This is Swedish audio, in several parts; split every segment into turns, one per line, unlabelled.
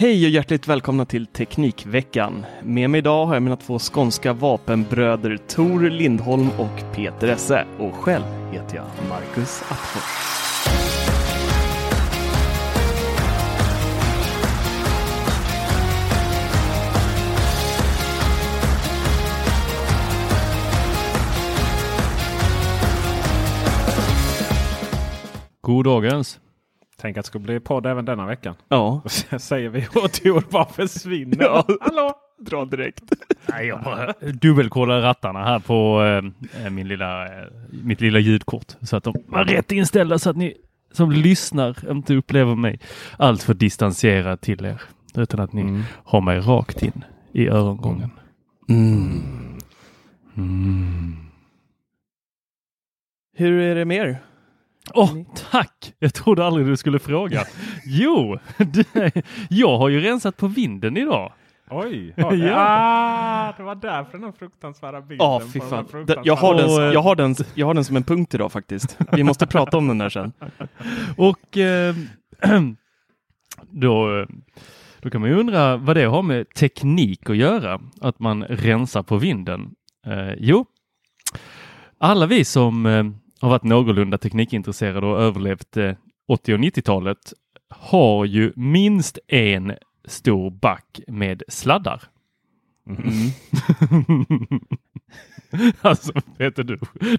Hej och hjärtligt välkomna till Teknikveckan. Med mig idag har jag mina två skånska vapenbröder Tor Lindholm och Peter Esse. Och själv heter jag Marcus Attefors.
God dagens.
Tänk att det ska bli podd även denna veckan.
Ja,
Säger vi och Tor bara försvinner.
Ja.
Hallå?
dra direkt.
Nej, jag bara dubbelkollar rattarna här på eh, min lilla, eh, mitt lilla ljudkort så att de var rätt inställda så att ni som lyssnar inte upplever mig allt för distanserad till er utan att ni har mig rakt in i örongången.
Mm.
Mm.
Hur är det med er?
Åh, tack! Jag trodde aldrig du skulle fråga. Jo, jag har ju rensat på vinden idag.
Oj!
Ja.
ja. ah, det var därför den här fruktansvärda bilden.
Ja, fy fan. Jag har, den, jag, har den, jag har den som en punkt idag faktiskt. Vi måste prata om den där sen.
Och eh, då, då kan man ju undra vad det har med teknik att göra, att man rensar på vinden. Eh, jo, alla vi som eh, har varit någorlunda teknikintresserade och överlevt eh, 80 och 90-talet har ju minst en stor back med sladdar.
Mm.
alltså Peter, du,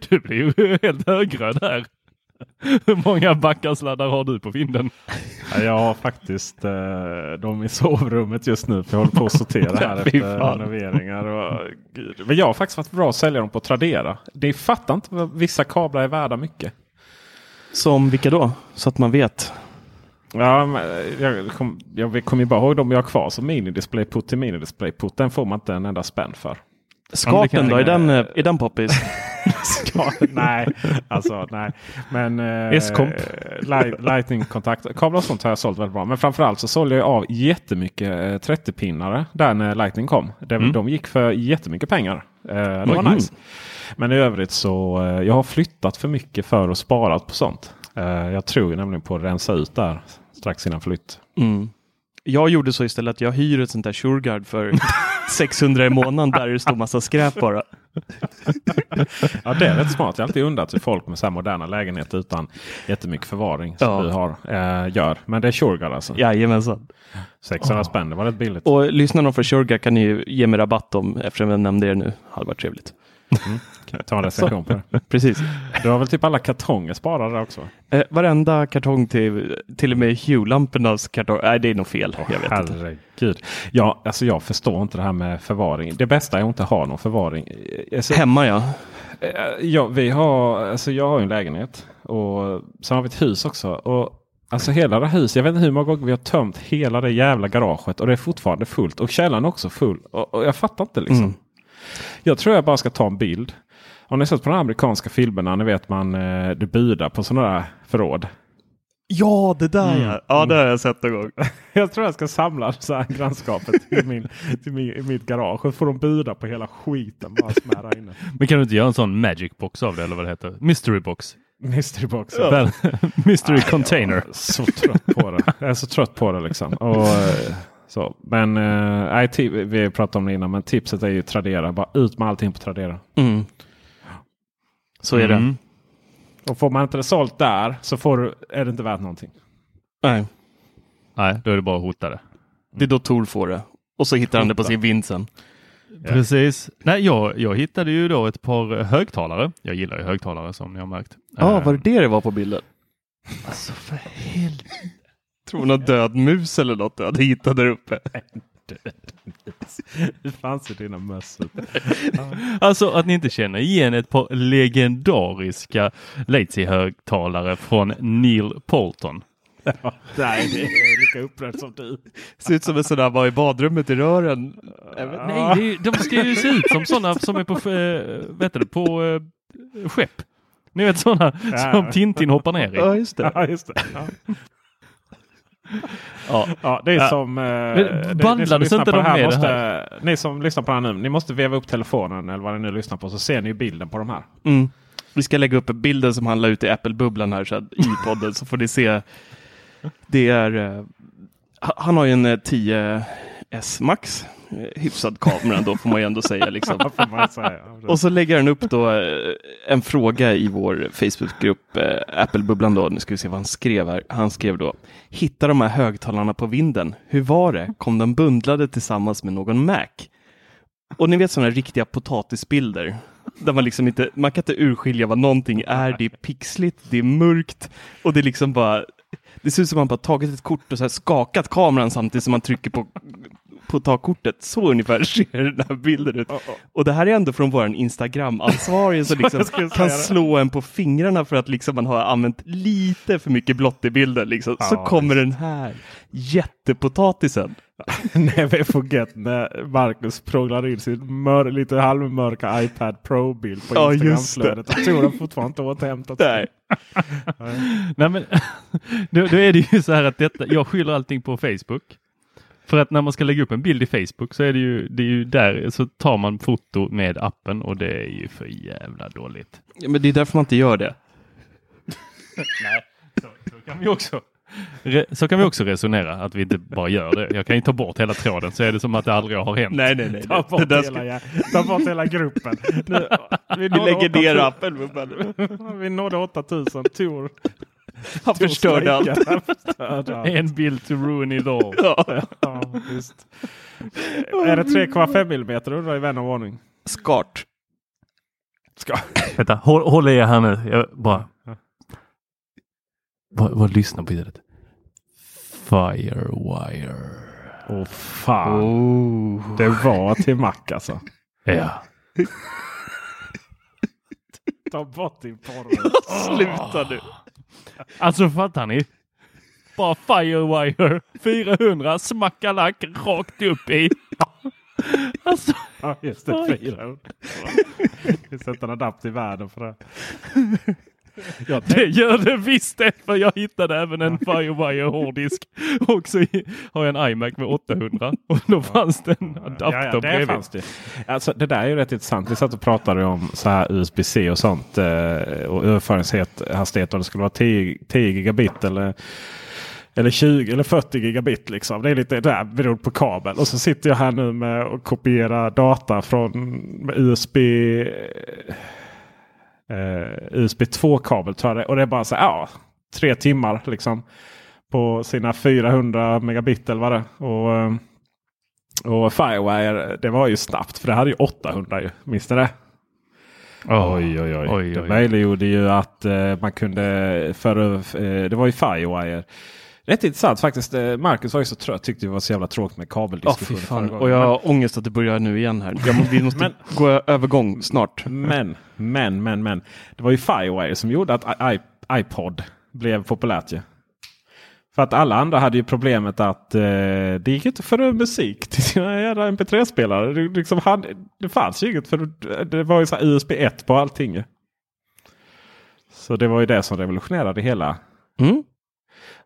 du blir ju helt högröd här. Hur många backar har du på vinden?
Ja, jag har faktiskt eh, dem i sovrummet just nu. För jag håller på att sortera här efter renoveringar. Och, gud. Men jag har faktiskt varit bra att sälja dem på Tradera. Ni fattar inte vad vissa kablar är värda mycket.
Som vilka då? Så att man vet.
Ja, jag kommer kom ju bara ihåg de jag har kvar som minidisplay-putt till minidisplay-putt. Den får man inte en enda spänn för.
Skarpen då? Är den, eh, är den poppis?
Nej, alltså nej. Men eh, light, Lightning-kontakt. Kablar och sånt har jag sålt väldigt bra. Men framförallt så sålde jag av jättemycket eh, 30-pinnare där när Lightning kom. De,
Mm.
de gick för jättemycket pengar. Eh, det var
Oj.
nice. Men i övrigt så eh, jag har flyttat för mycket för att spara på sånt. Eh, jag tror ju nämligen på att rensa ut där strax innan flytt.
Mm. Jag gjorde så istället att jag hyr ett sånt där Shurgard för 600 i månaden där det står massa skräp bara.
Ja, det är rätt smart. Jag har alltid undrat hur folk med så här moderna lägenheter utan jättemycket förvaring som
Ja.
du har eh, gör. Men det är Shurgard alltså.
Jajamensan.
600 spänn, det var rätt billigt.
Och lyssnarna för Shurgard kan ni ju ge mig rabatt om eftersom jag nämnde er nu. hade varit trevligt.
Jag ta en recension på det.
Precis.
Du har väl typ alla kartonger sparade där också?
Eh, varenda kartong till, till och med Hue-lampornas kartong. Nej, det är nog fel. jag vet inte.
Herregud. Ja, alltså jag förstår inte det här med förvaring. Det bästa är att inte ha någon förvaring. Alltså,
Hemma ja.
eh, ja, vi har, alltså jag har ju en lägenhet och sen har vi ett hus också. Och Alltså hela det huset, jag vet inte hur många gånger vi har tömt hela det jävla garaget och det är fortfarande fullt. Och källaren också full. Och, och jag fattar inte liksom.
Mm.
Jag tror jag bara ska ta en bild. Har ni sett på de här amerikanska filmerna? Ni vet man eh, du budar på sådana där förråd.
Ja, det där
Mm.
ja. Ja, det har jag sett någon gång.
Jag tror jag ska samla så här grannskapet till, min, till min, i mitt garage. Och får de buda på hela skiten bara som är där inne.
Men kan du inte göra en sån magic box av det eller vad det heter? Mystery box.
Mystery box.
Väl, Mystery container.
Jag är så trött på det. Jag är så trött på det liksom. Och, eh, så. Men eh, vi pratat om det innan. Men tipset är ju Tradera. Bara ut med allting på Tradera.
Mm. Så är det.
Mm.
Och får man inte det sålt där så får du, är det inte värt någonting.
Nej,
Nej, då är det bara att hota det.
det är då Tor får det. Och så hittar han det på sin vind sen.
Precis. Nej, jag, jag hittade ju då ett par högtalare. Jag gillar ju högtalare som ni har märkt.
Ja,
Eh,
var det det det var på bilden?
Alltså för helvete.
Tror någon död mus eller något du hade hittat där uppe.
Det fanns i dina mössor.
Alltså att ni inte känner igen ett par legendariska Lazy-högtalare från Neil Polton.
Nej, det är lika upprörd som du.
Ser ut som en sån där var i badrummet i rören.
Nej, det är, ju- de ska ju se ut som sådana som är på, äh, vet du, på äh, skepp. Ni vet sådana
Ja.
som Tintin hoppar ner i.
Ja, just det.
Ja, just det. Ja.
Ja.
Det är som... Eh,
bandlades inte
på
de
här
med det
måste, Ni som lyssnar på det här nu, ni måste veva upp telefonen eller vad ni nu lyssnar på så ser ni bilden på de här.
Mm. Vi ska lägga upp bilden som han la ut i Apple-bubblan här så att, i podden så får ni se. Det är, eh, ha- han har ju en eh, 10S Max. Eh, hyfsad kamera ändå får man ju ändå säga. Liksom.
Säga.
Och så lägger han upp då eh, en fråga i vår Facebookgrupp eh, Apple-bubblan då. Nu ska vi se vad han skrev här. Han skrev då. Hitta de här högtalarna på vinden. Hur var det? Kom de bundlade tillsammans med någon Mac? Och ni vet sådana riktiga potatisbilder. Där man liksom inte, man kan inte urskilja vad någonting är. Det är pixligt, det är mörkt och det är liksom bara det ser ut som man bara tagit ett kort och så skakat kameran samtidigt som man trycker på, på ta kortet. Så ungefär ser den här bilden ut. Och det här är ändå från våran Instagram-ansvarige som liksom kan slå en på fingrarna för att liksom man har använt lite för mycket blått i bilden. Liksom. Så
Ja,
kommer den här jättepotatisen.
Never forget när Marcus prånglar in sin mör, lite halvmörka iPad Pro-bild på
Ja.
Instagramflödet. Jag tror den fortfarande inte återhämtat sig.
Nej.
Nej, men, då, då är det ju så här att detta, jag skyller allting på Facebook. För att när man ska lägga upp en bild i Facebook så är det ju, det är ju där så tar man foto med appen och det är ju för jävla dåligt.
Ja, men det är därför man inte gör det.
Så, så, kan vi också, re, så kan vi också resonera att vi inte bara gör det. Jag kan ju ta bort hela tråden så är det som att det aldrig har hänt.
Nej, nej, nej.
Ta bort, hela,
ska...
jä- ta bort hela gruppen. Nu, vi,
Vi lägger ner
8000
appen.
Vi nådde 8000. Tor.
Han förstörde allt.
En bild to ruin it all.
Ja.
Ja. Är det 3,5 millimeter undrar i vän av ordning?
Skart.
Ska.
Vänta, håll, håll i er här nu. Jag bara... Vad, vad lyssnar på ljudet? Firewire.
Åh fan.
Oh.
Det var till Mac alltså.
Ja.
Ta bort din porr.
Sluta nu.
Alltså fattar ni? Bara Firewire 400 smackalack rakt upp i. Alltså,
Ja, just det.
Oj.
400. Vi sätter en adapt i världen för det.
Det gör det visst det. För jag hittade även en Firewire hårddisk. Och så har jag en iMac med 800. Och då fanns det en adapter
Ja, ja, det
bredvid.
fanns det. Alltså, det där är ju rätt intressant. Vi satt och pratade om så här USB-C och sånt. Eh, och överföringshastighet. Om det skulle vara 10, 10 gigabit eller, eller 20 eller 40 gigabit. Liksom. Det är lite där beroende på kabel. Och så sitter jag här nu med och kopierar data från USB. Eh, USB 2-kabel tror jag det. Och det är bara så här, ja, tre timmar liksom. På sina 400 megabit eller vad det är. Och, eh, och Firewire, det var ju snabbt för det hade ju 800 ju. Minns ni det?
Åh,
Oj, oj, oj.
oj,
Det
oj.
möjliggjorde ju att eh, man kunde föra eh, Det var ju Firewire. Rätt intressant faktiskt. Eh, Marcus var ju så trött. Tyckte det var så jävla tråkigt med kabeldiskussioner.
fan.
gången.
Och jag har ångest att det börjar nu igen här. Jag må, vi måste
Men-
gå övergång snart.
Men, men, men, men. Det var ju Firewire som gjorde att I- iPod blev populärt ju. För att alla andra hade ju problemet att eh, det gick inte över musik till sina jävla MP3-spelare. Det, liksom hade, det fanns ju inget för det var ju så USB 1 på allting. Så det var ju det som revolutionerade hela.
Mm.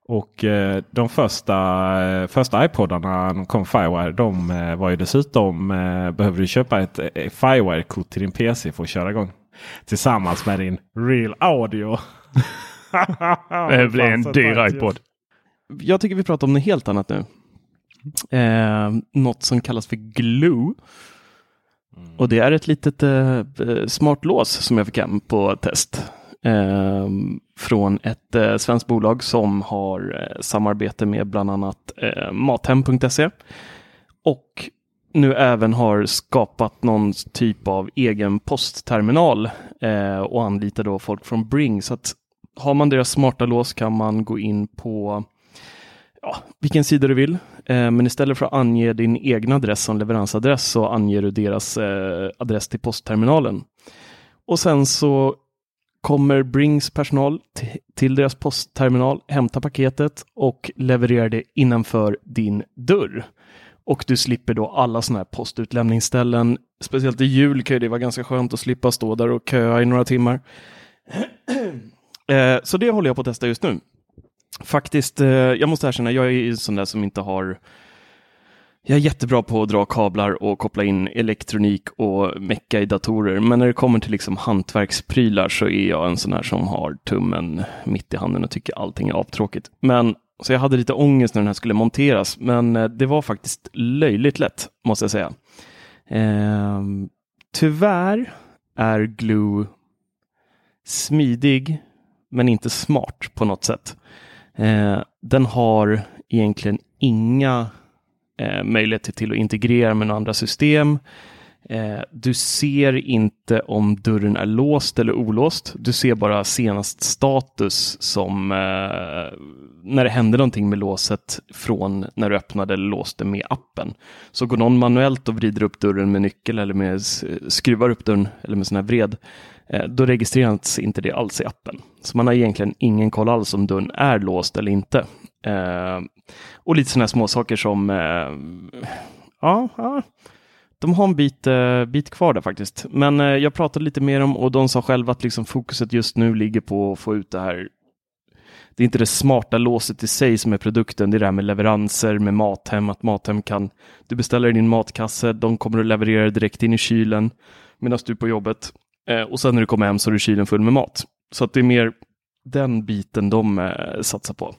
Och eh, de första, eh, första iPodarna, de kom Firewire, de eh, var ju dessutom, eh, behövde du köpa ett eh, Firewire-kort till din PC för att köra igång. Tillsammans med din Real Audio.
Det blev en dyr iPod.
Jag tycker vi pratar om något helt annat nu. Eh, något som kallas för Glue. Och det är ett litet eh, smart lås som jag fick hem på test eh, från ett eh, svenskt bolag som har eh, samarbete med bland annat eh, Mathem.se och nu även har skapat någon typ av egen postterminal eh, och anlitar då folk från Bring. Så att har man deras smarta lås kan man gå in på ja, vilken sida du vill. Eh, men istället för att ange din egen adress som leveransadress så anger du deras eh, adress till postterminalen. Och sen så kommer Brings personal till deras postterminal, hämtar paketet och levererar det innanför din dörr. Och du slipper då alla sådana här postutlämningsställen. Speciellt i jul kan det vara ganska skönt att slippa stå där och köa i några timmar. Eh, så det håller jag på att testa just nu. Faktiskt, eh, jag måste erkänna, jag är en sån där som inte har jag är jättebra på att dra kablar och koppla in elektronik och mecka i datorer. Men när det kommer till liksom hantverksprylar så är jag en sån här som har tummen mitt i handen och tycker allting är avtråkigt. Men så jag hade lite ångest när den här skulle monteras, men eh, det var faktiskt löjligt lätt, måste jag säga. Eh, tyvärr är Glue smidig, men inte smart på något sätt. Eh, den har egentligen inga eh, möjlighet till att integrera med några andra system. Eh, du ser inte om dörren är låst eller olåst. Du ser bara senast status som eh, när det hände någonting med låset från när du öppnade eller låste med appen. Så går någon manuellt och vrider upp dörren med nyckel eller med skruvar upp dörren eller med sån här vred, eh, då registreras inte det alls i appen. Så man har egentligen ingen koll alls om dörren är låst eller inte. Eh, och lite sådana små saker som eh, ja, ja de har en bit, eh, bit kvar där faktiskt. Men jag pratade lite med dem och de sa själva att liksom fokuset just nu ligger på att få ut det här. Det är inte det smarta låset i sig som är produkten, det är det här med leveranser med Mathem, att Mathem kan, du beställer din matkasse, de kommer att leverera direkt in i kylen medan du är på jobbet. eh, och sen när du kommer hem så är du kylen full med mat. Så att det är mer den biten de satsar på.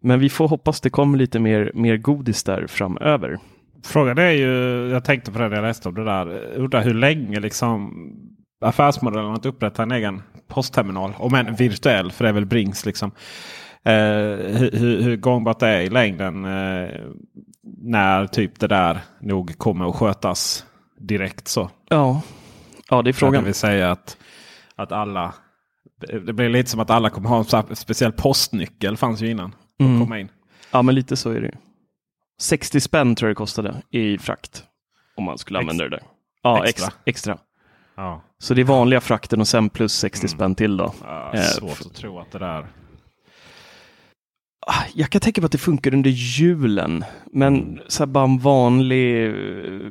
Men vi får hoppas det kommer lite mer, mer godis där framöver.
Frågan är ju, jag tänkte på det när jag läste om det där. Undrar hur länge liksom affärsmodellen att upprätta en egen postterminal. Om än virtuell, för det är väl Brings liksom. Eh, hur, hur gångbart det är i längden eh, när typ det där nog kommer att skötas direkt så.
Ja, ja det är frågan.
Det vill säga att, att alla det blir lite som att alla kommer ha en speciell postnyckel. fanns ju innan. Mm. Komma in.
Ja men lite så är det. 60 spänn tror jag det kostade i frakt. Om man skulle använda det där. Ja, extra. Ex extra. Ja. Så det är vanliga frakten och sen plus 60 mm. spänn till då.
Ja, eh, svårt att tro att det där.
Ah, jag kan tänka mig att det funkar under julen. Men mm. så bara en vanlig eh,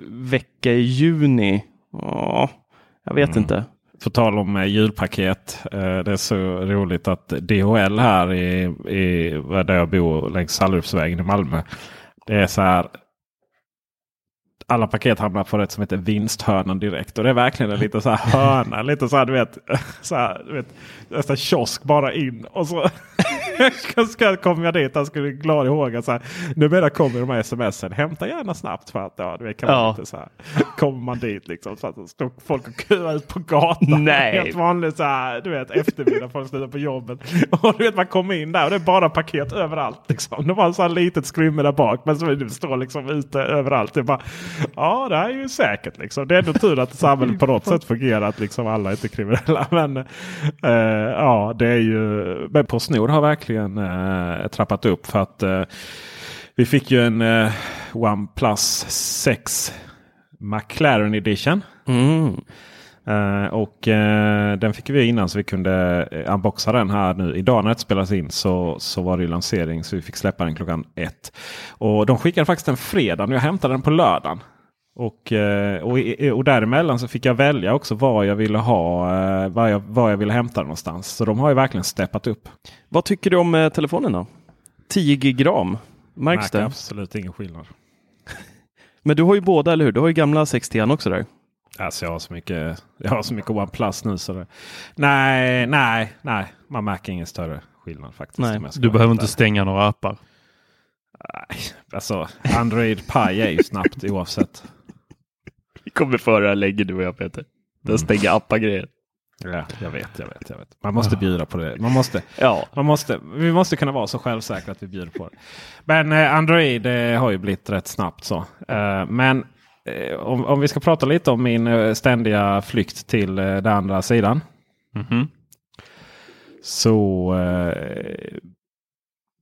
vecka i juni. Ja, jag vet mm. inte.
På tal om eh, julpaket. Eh, det är så roligt att DHL här i, i där jag bor längs Sallerupsvägen i Malmö. Det är så här. Alla paket hamnar på det som heter vinsthörnan direkt. Och det är verkligen en liten så här hörna. lite så här du vet. Så här, du vet nästan kiosk bara in. Och så kommer jag dit. Jag skulle glad ihåg att så här, numera kommer de här smsen. Hämta gärna snabbt för att ja, du kan ja. inte så här. Kommer man dit liksom så att står folk och köar ut på gatan.
Nej.
Helt vanligt så här, du vet eftermiddag folk slutar på jobbet. Och du vet man kommer in där och det är bara paket överallt. Liksom. Det var sån här litet skrymme där bak. Men som står liksom ute överallt. Det bara, ja det här är ju säkert liksom. Det är ändå tur att samhället på något sätt fungerar. Att liksom alla är inte kriminella. Men eh, ja det är ju. Men Postnord har verkligen verkligen eh, trappat upp. För att eh, vi fick ju en eh, OnePlus 6 McLaren Edition.
Mm.
Uh, och uh, den fick vi innan så vi kunde uh, unboxa den här nu. Idag när det spelas in så, så var det lansering så vi fick släppa den klockan ett. Och de skickade faktiskt en fredag och jag hämtade den på lördagen. Och, och, och däremellan så fick jag välja också var jag ville ha, var jag, var jag ville hämta den någonstans. Så de har ju verkligen steppat upp.
Vad tycker du om eh, telefonen då? 10 gig ram? Märks Märker det?
absolut ingen skillnad.
Men du har ju båda, eller hur? Du har ju gamla 60 också där.
Alltså jag har så mycket, jag har så mycket OnePlus nu. Så det, nej, nej, nej. Man märker ingen större skillnad faktiskt.
Nej, du behöver inte stänga några appar.
Nej, alltså Android Pie är ju snabbt oavsett.
Vi kommer föra lägger du och jag Peter. Den mm. stänger appar grejer.
Ja, jag vet, jag vet, jag vet. Man måste bjuda på det. Man måste,
Ja,
man måste, vi måste kunna vara så självsäkra att vi bjuder på det. Men eh, Android eh, har ju blivit rätt snabbt så. Eh, men om, om vi ska prata lite om min eh, ständiga flykt till eh, den andra sidan.
Mhm.
Så eh,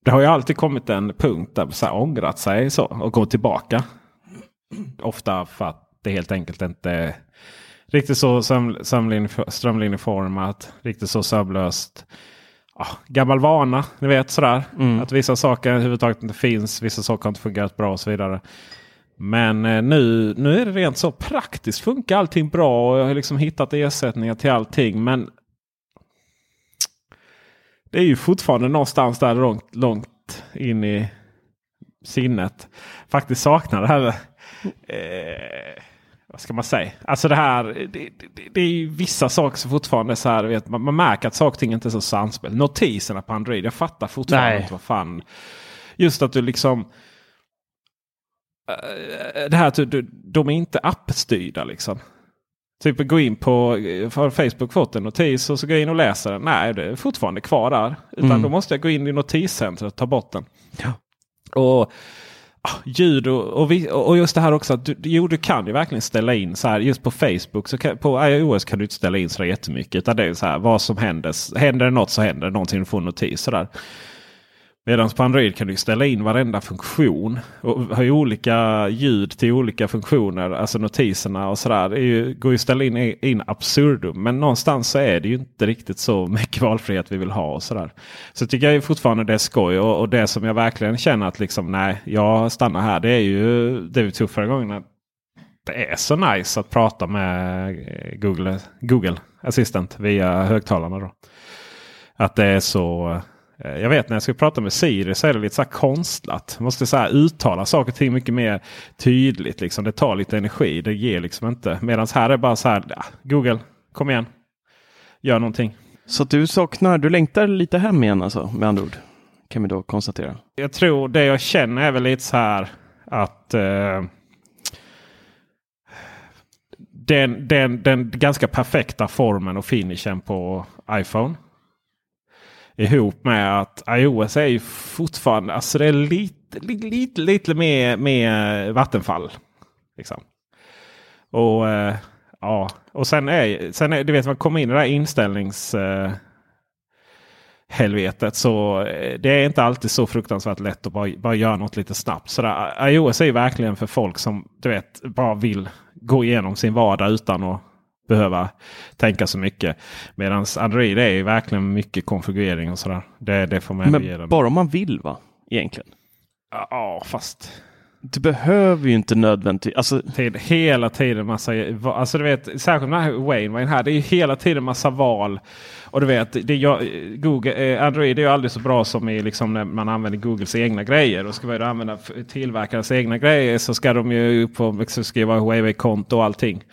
det har ju alltid kommit en punkt där man så här ångrat sig så, och gått tillbaka. Ofta för att det helt enkelt inte är riktigt så strömlinjeformat, riktigt så sömlöst. Ja, gammal vana, ni vet sådär.
Mm.
Att vissa saker överhuvudtaget inte finns, vissa saker har inte fungerat bra och så vidare. Men eh, nu, nu är det rent så praktiskt. Funkar allting bra och jag har liksom hittat ersättningar till allting. Men det är ju fortfarande någonstans där långt, långt in i sinnet. Faktiskt saknar det här. Eh, vad ska man säga? Alltså det här. Det, det, det är ju vissa saker som fortfarande är så här. Vet, man, man märker att saker och ting inte är så samspel. Notiserna på Android. Jag fattar fortfarande
Nej.
inte vad fan. Just att du liksom. Eh, Det här att de är inte appstyrda liksom. Typ gå in på, har Facebook fått en notis och så går jag in och läser den. Nej, det är fortfarande kvar där. Utan
Mm.
då måste jag gå in i notiscentret och ta bort den.
Ja.
Och ah, ljud och, och, vi, och just det här också att du, jo, du kan ju verkligen ställa in så här. Just på Facebook, så kan, på iOS kan du inte ställa in så där jättemycket. Utan det är så här vad som händer. Händer det något så händer det någonting. Du får en notis sådär. Medan på Android kan du ställa in varenda funktion. Och ha olika ljud till olika funktioner. Alltså notiserna och sådär. Det ju, går ju att ställa in, in absurdum. Men någonstans så är det ju inte riktigt så mycket valfrihet vi vill ha. och sådär. Så tycker jag ju fortfarande det är skoj. Och, och det som jag verkligen känner att liksom nej, jag stannar här. Det är ju det vi tog förra gången. Det är så nice att prata med Google, Google Assistant via högtalarna. Då. Att det är så eh, Jag vet när jag ska prata med Siri så är det lite så konstlat. Man måste så uttala saker och ting mycket mer tydligt. Liksom. Det tar lite energi. Det ger liksom inte. Medan här är det bara så här. Ja, Google, kom igen. Gör någonting.
så du saknar, du längtar lite hem igen alltså med andra ord. Kan vi då konstatera.
Jag tror det jag känner är väl lite så här att eh, den, den, den ganska perfekta formen och finishen på iPhone. Ihop med att iOS är ju fortfarande, alltså det är lite, lite, lite, lite mer, mer vattenfall. Liksom. Och eh, ja, och sen är, sen är, du vet man kommer in i det här inställnings... Eh, helvetet så eh, det är inte alltid så fruktansvärt lätt att bara, bara göra något lite snabbt. Så där, iOS är ju verkligen för folk som du vet bara vill gå igenom sin vardag utan att behöva tänka så mycket. Medan Android är verkligen mycket konfigurering och sådär. Det, det får man ändå ge
Men
dem.
bara om man vill va? Egentligen.
Ja, fast
Du behöver ju inte nödvändigtvis, alltså
tid, hela tiden massa... Alltså du vet, särskilt den här Wayne var här. Det är ju hela tiden massa val. Och du vet, det jag, Google, eh, Android är ju aldrig så bra som i liksom när man använder Googles egna grejer. Och ska man använda tillverkarens egna grejer så ska de ju upp på så skriva Huawei-konto och allting.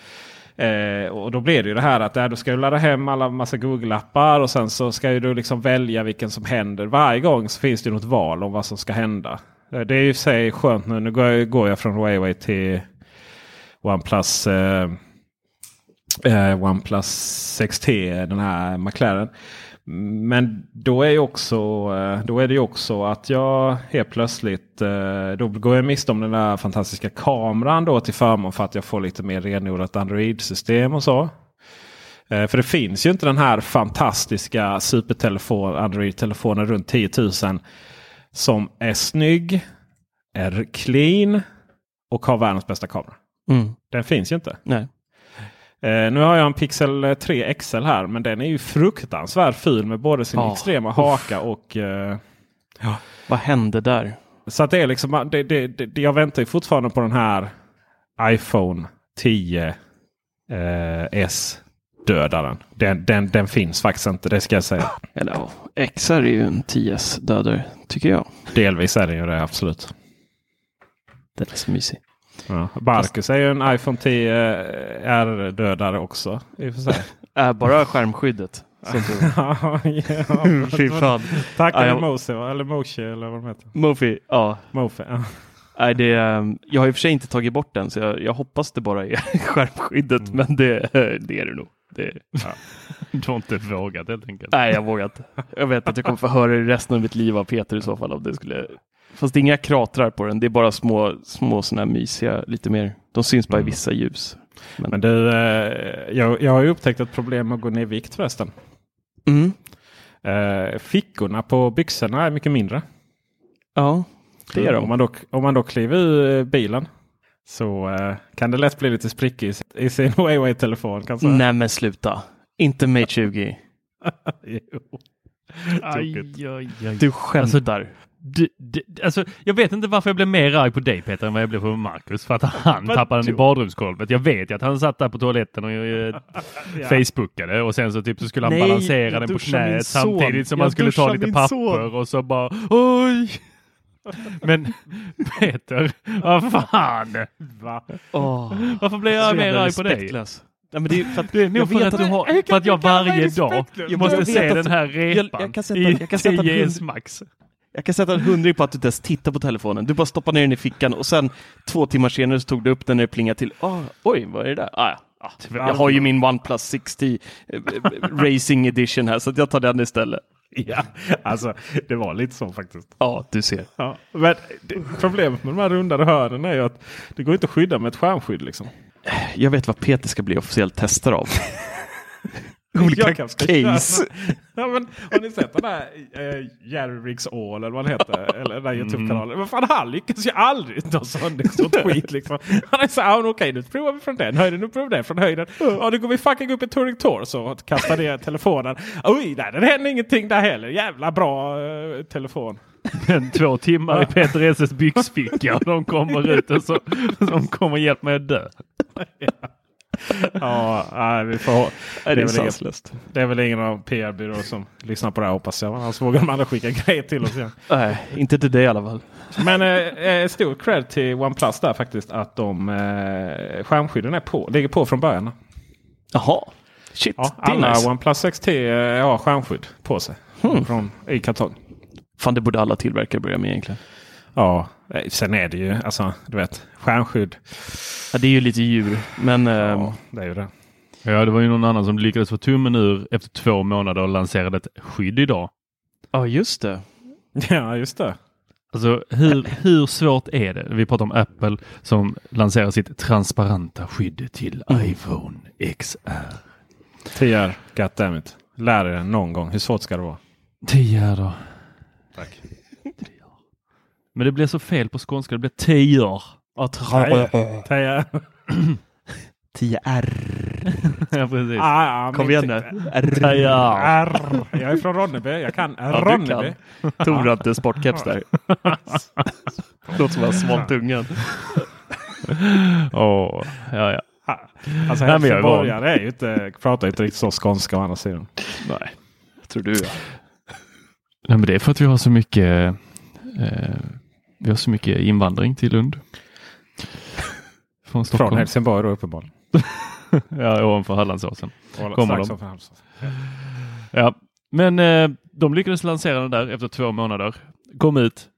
Eh, och då blir det ju det här att äh, där du ska du ladda hem alla massa Google-appar och sen så ska ju du liksom välja vilken som händer. Varje gång så finns det ju något val om vad som ska hända. Eh, Det är ju i sig skönt nu. Nu går jag, går jag från Huawei till OnePlus. Eh, eh, OnePlus 6T, den här McLaren. Men då är, också, eh, då är det ju också att jag helt plötsligt eh, då går jag miste om den där fantastiska kameran då till förmån för att jag får lite mer renodlat Android-system och så. Eh, För det finns ju inte den här fantastiska supertelefon, Android-telefonen runt 10 000 som är snygg, är clean och har världens bästa kamera.
mm,
Den finns ju inte.
nej.
Eh, nu har jag en Pixel 3 XL här men den är ju fruktansvärt ful med både sin
Ja,
extrema
uff.
haka och... Eh,
Vad hände där?
så det är liksom, det, det, det, jag väntar ju fortfarande på den här iPhone 10 eh, S dödaren. Den, den, den finns faktiskt inte, det ska jag säga.
Eller ja, XR är ju en 10S dödare, tycker jag.
Delvis är den ju det, absolut.
Den är så mysig.
Ja. Barkus är ju en iPhone 10 R-dödare också. I och för sig.
Är bara skärmskyddet.
Ja, ja.
Fy fan.
Tack
Ja,
ja,
jag-
Mosi, va? eller Moshi eller vad de heter.
Mofi, ja.
Mofi, ja.
Nej, det, är- jag har i och för sig inte tagit bort den, så jag, jag hoppas det bara är skärmskyddet,
Mm.
men det, det är det nog.
Det, Du har inte vågat helt enkelt.
Nej, jag vågar inte. Jag vet att jag kommer få höra det resten av mitt liv av Peter i så fall. Om det skulle... Fast det är inga kratrar på den. Det är bara små, små sådana här mysiga, lite mer. De syns bara i vissa ljus. Men,
Men du, eh, jag, jag har ju upptäckt ett problem med att gå ner i vikt förresten.
mm.
Eh, fickorna på byxorna är mycket mindre.
Ja, det är
Om
de.
man då, om man då kliver ur eh, bilen så eh, kan det lätt bli lite sprickor i, sin Huawei-telefon. Kanske.
Nej men sluta. Inte Mate 20.
Jo.
Aj, aj, aj.
Du skämtar.
Du, du, alltså, jag vet inte varför jag blev mer arg på dig Peter än vad jag blev på Marcus. För att han tappade den i badrumsgolvet. Jag vet ju att han satt där på toaletten och eh,
Ja.
facebookade och sen så typ så skulle han
Nej,
balansera
jag
den på
duschar min
knät
son.
samtidigt som
Jag
han skulle ta
duschar
lite
min
papper
son.
och så bara oj. Men Peter, vad fan?
Va?
Åh,
Varför blir jag
så
mer
jävla
arg på dig?
respektlös. Nej, men det är för att,
Det är nog
jag
för
vet
att,
att du har...
för att jag varje dag
respektlös.
måste
Jag
se
att-
den här
jag-
repan
jag kan sätta-
i
jag kan sätta
10
hund-
max.
Jag kan sätta en hundring på att du inte ens tittar på telefonen. Du bara stoppar ner den i fickan och sen två timmar senare så tog du upp den när det plingade till. Ah, oj, vad är det där? Ah, ja. ah, jag har ju min OnePlus 60 eh, eh, Racing Edition här så jag tar den istället.
Ja, alltså det var lite så faktiskt.
Ja, du ser.
Ja, men problemet med de här rundade hörnen är ju att det går inte att skydda med ett skärmskydd. Liksom.
Jag vet vad Peter ska bli officiellt testare av. Olika
Jag kan-
case.
Ja, men, har ni sett den där eh, Jerry Riggs All eller vad han heter? Eller den där Youtube-kanalen. Men fan han lyckas ju aldrig ta sönder sånt skit liksom. Han är så här, ah, okej nu provar vi från den höjden, nu provar vi det från höjden. Ja nu går vi fucking upp i Touring Torso och kastar ner telefonen. Oj, nej det händer ingenting där heller. Jävla bra eh, telefon.
Men två timmar i Peter Esses byxficka de kommer ut och så de kommer hjälpa mig att dö.
Ja, nej, vi får,
det är
väl inget-
sanslöst.
det är väl ingen av PR-byråer som lyssnar på det här hoppas jag. Annars vågar de andra skicka grejer till oss igen.
Nej, inte till dig i alla fall.
Men eh, eh, stor cred till OnePlus där faktiskt att de eh, skärmskydden är på, ligger på från början.
Jaha. Shit,
Ja,
det är
alla
nice.
OnePlus 6T eh, har skärmskydd på sig. Från, I kartong.
Fan, det borde alla tillverkare börja med egentligen.
Ja, sen är det ju alltså du vet skärmskydd.
Ja, det är ju lite djur, men ehm,
Ja, det är ju det.
Ja, det var ju någon annan som lyckades få tummen ur efter två månader och lanserade ett skydd idag.
ja, just det.
Ja, just det.
Alltså hur, hur svårt är det? Vi pratar om Apple som lanserar sitt transparenta skydd till iPhone XR.
TR, goddammit. Lär det någon gång. Hur svårt ska det vara?
Tio då.
Tack.
Men det blir så fel på skånska. Det blir tio.
TR.
10R.
ja, precis.
Ah, ja,
Kom igen
t-
nu. R.
Tio.
R. Jag är från Ronneby. Jag kan
Ja, du
Ronneby.
Tor har inte sportkeps där. Låter som han svalt tungan.
Åh, ja, ja.
Alltså helsingborgare är ju inte, pratar inte riktigt så skånska å andra sidan.
Nej.
Tror du ja.
Nej, men det är för att vi har så mycket eh, vi har så mycket invandring till Lund. Från
Från
Stockholm.
Helsingborg då uppenbarligen.
ja, ovanför Hallandsåsen.
Och
Kommer de?
Halmstad.
Ja, men eh, de lyckades lansera den där efter två månader. Kom ut.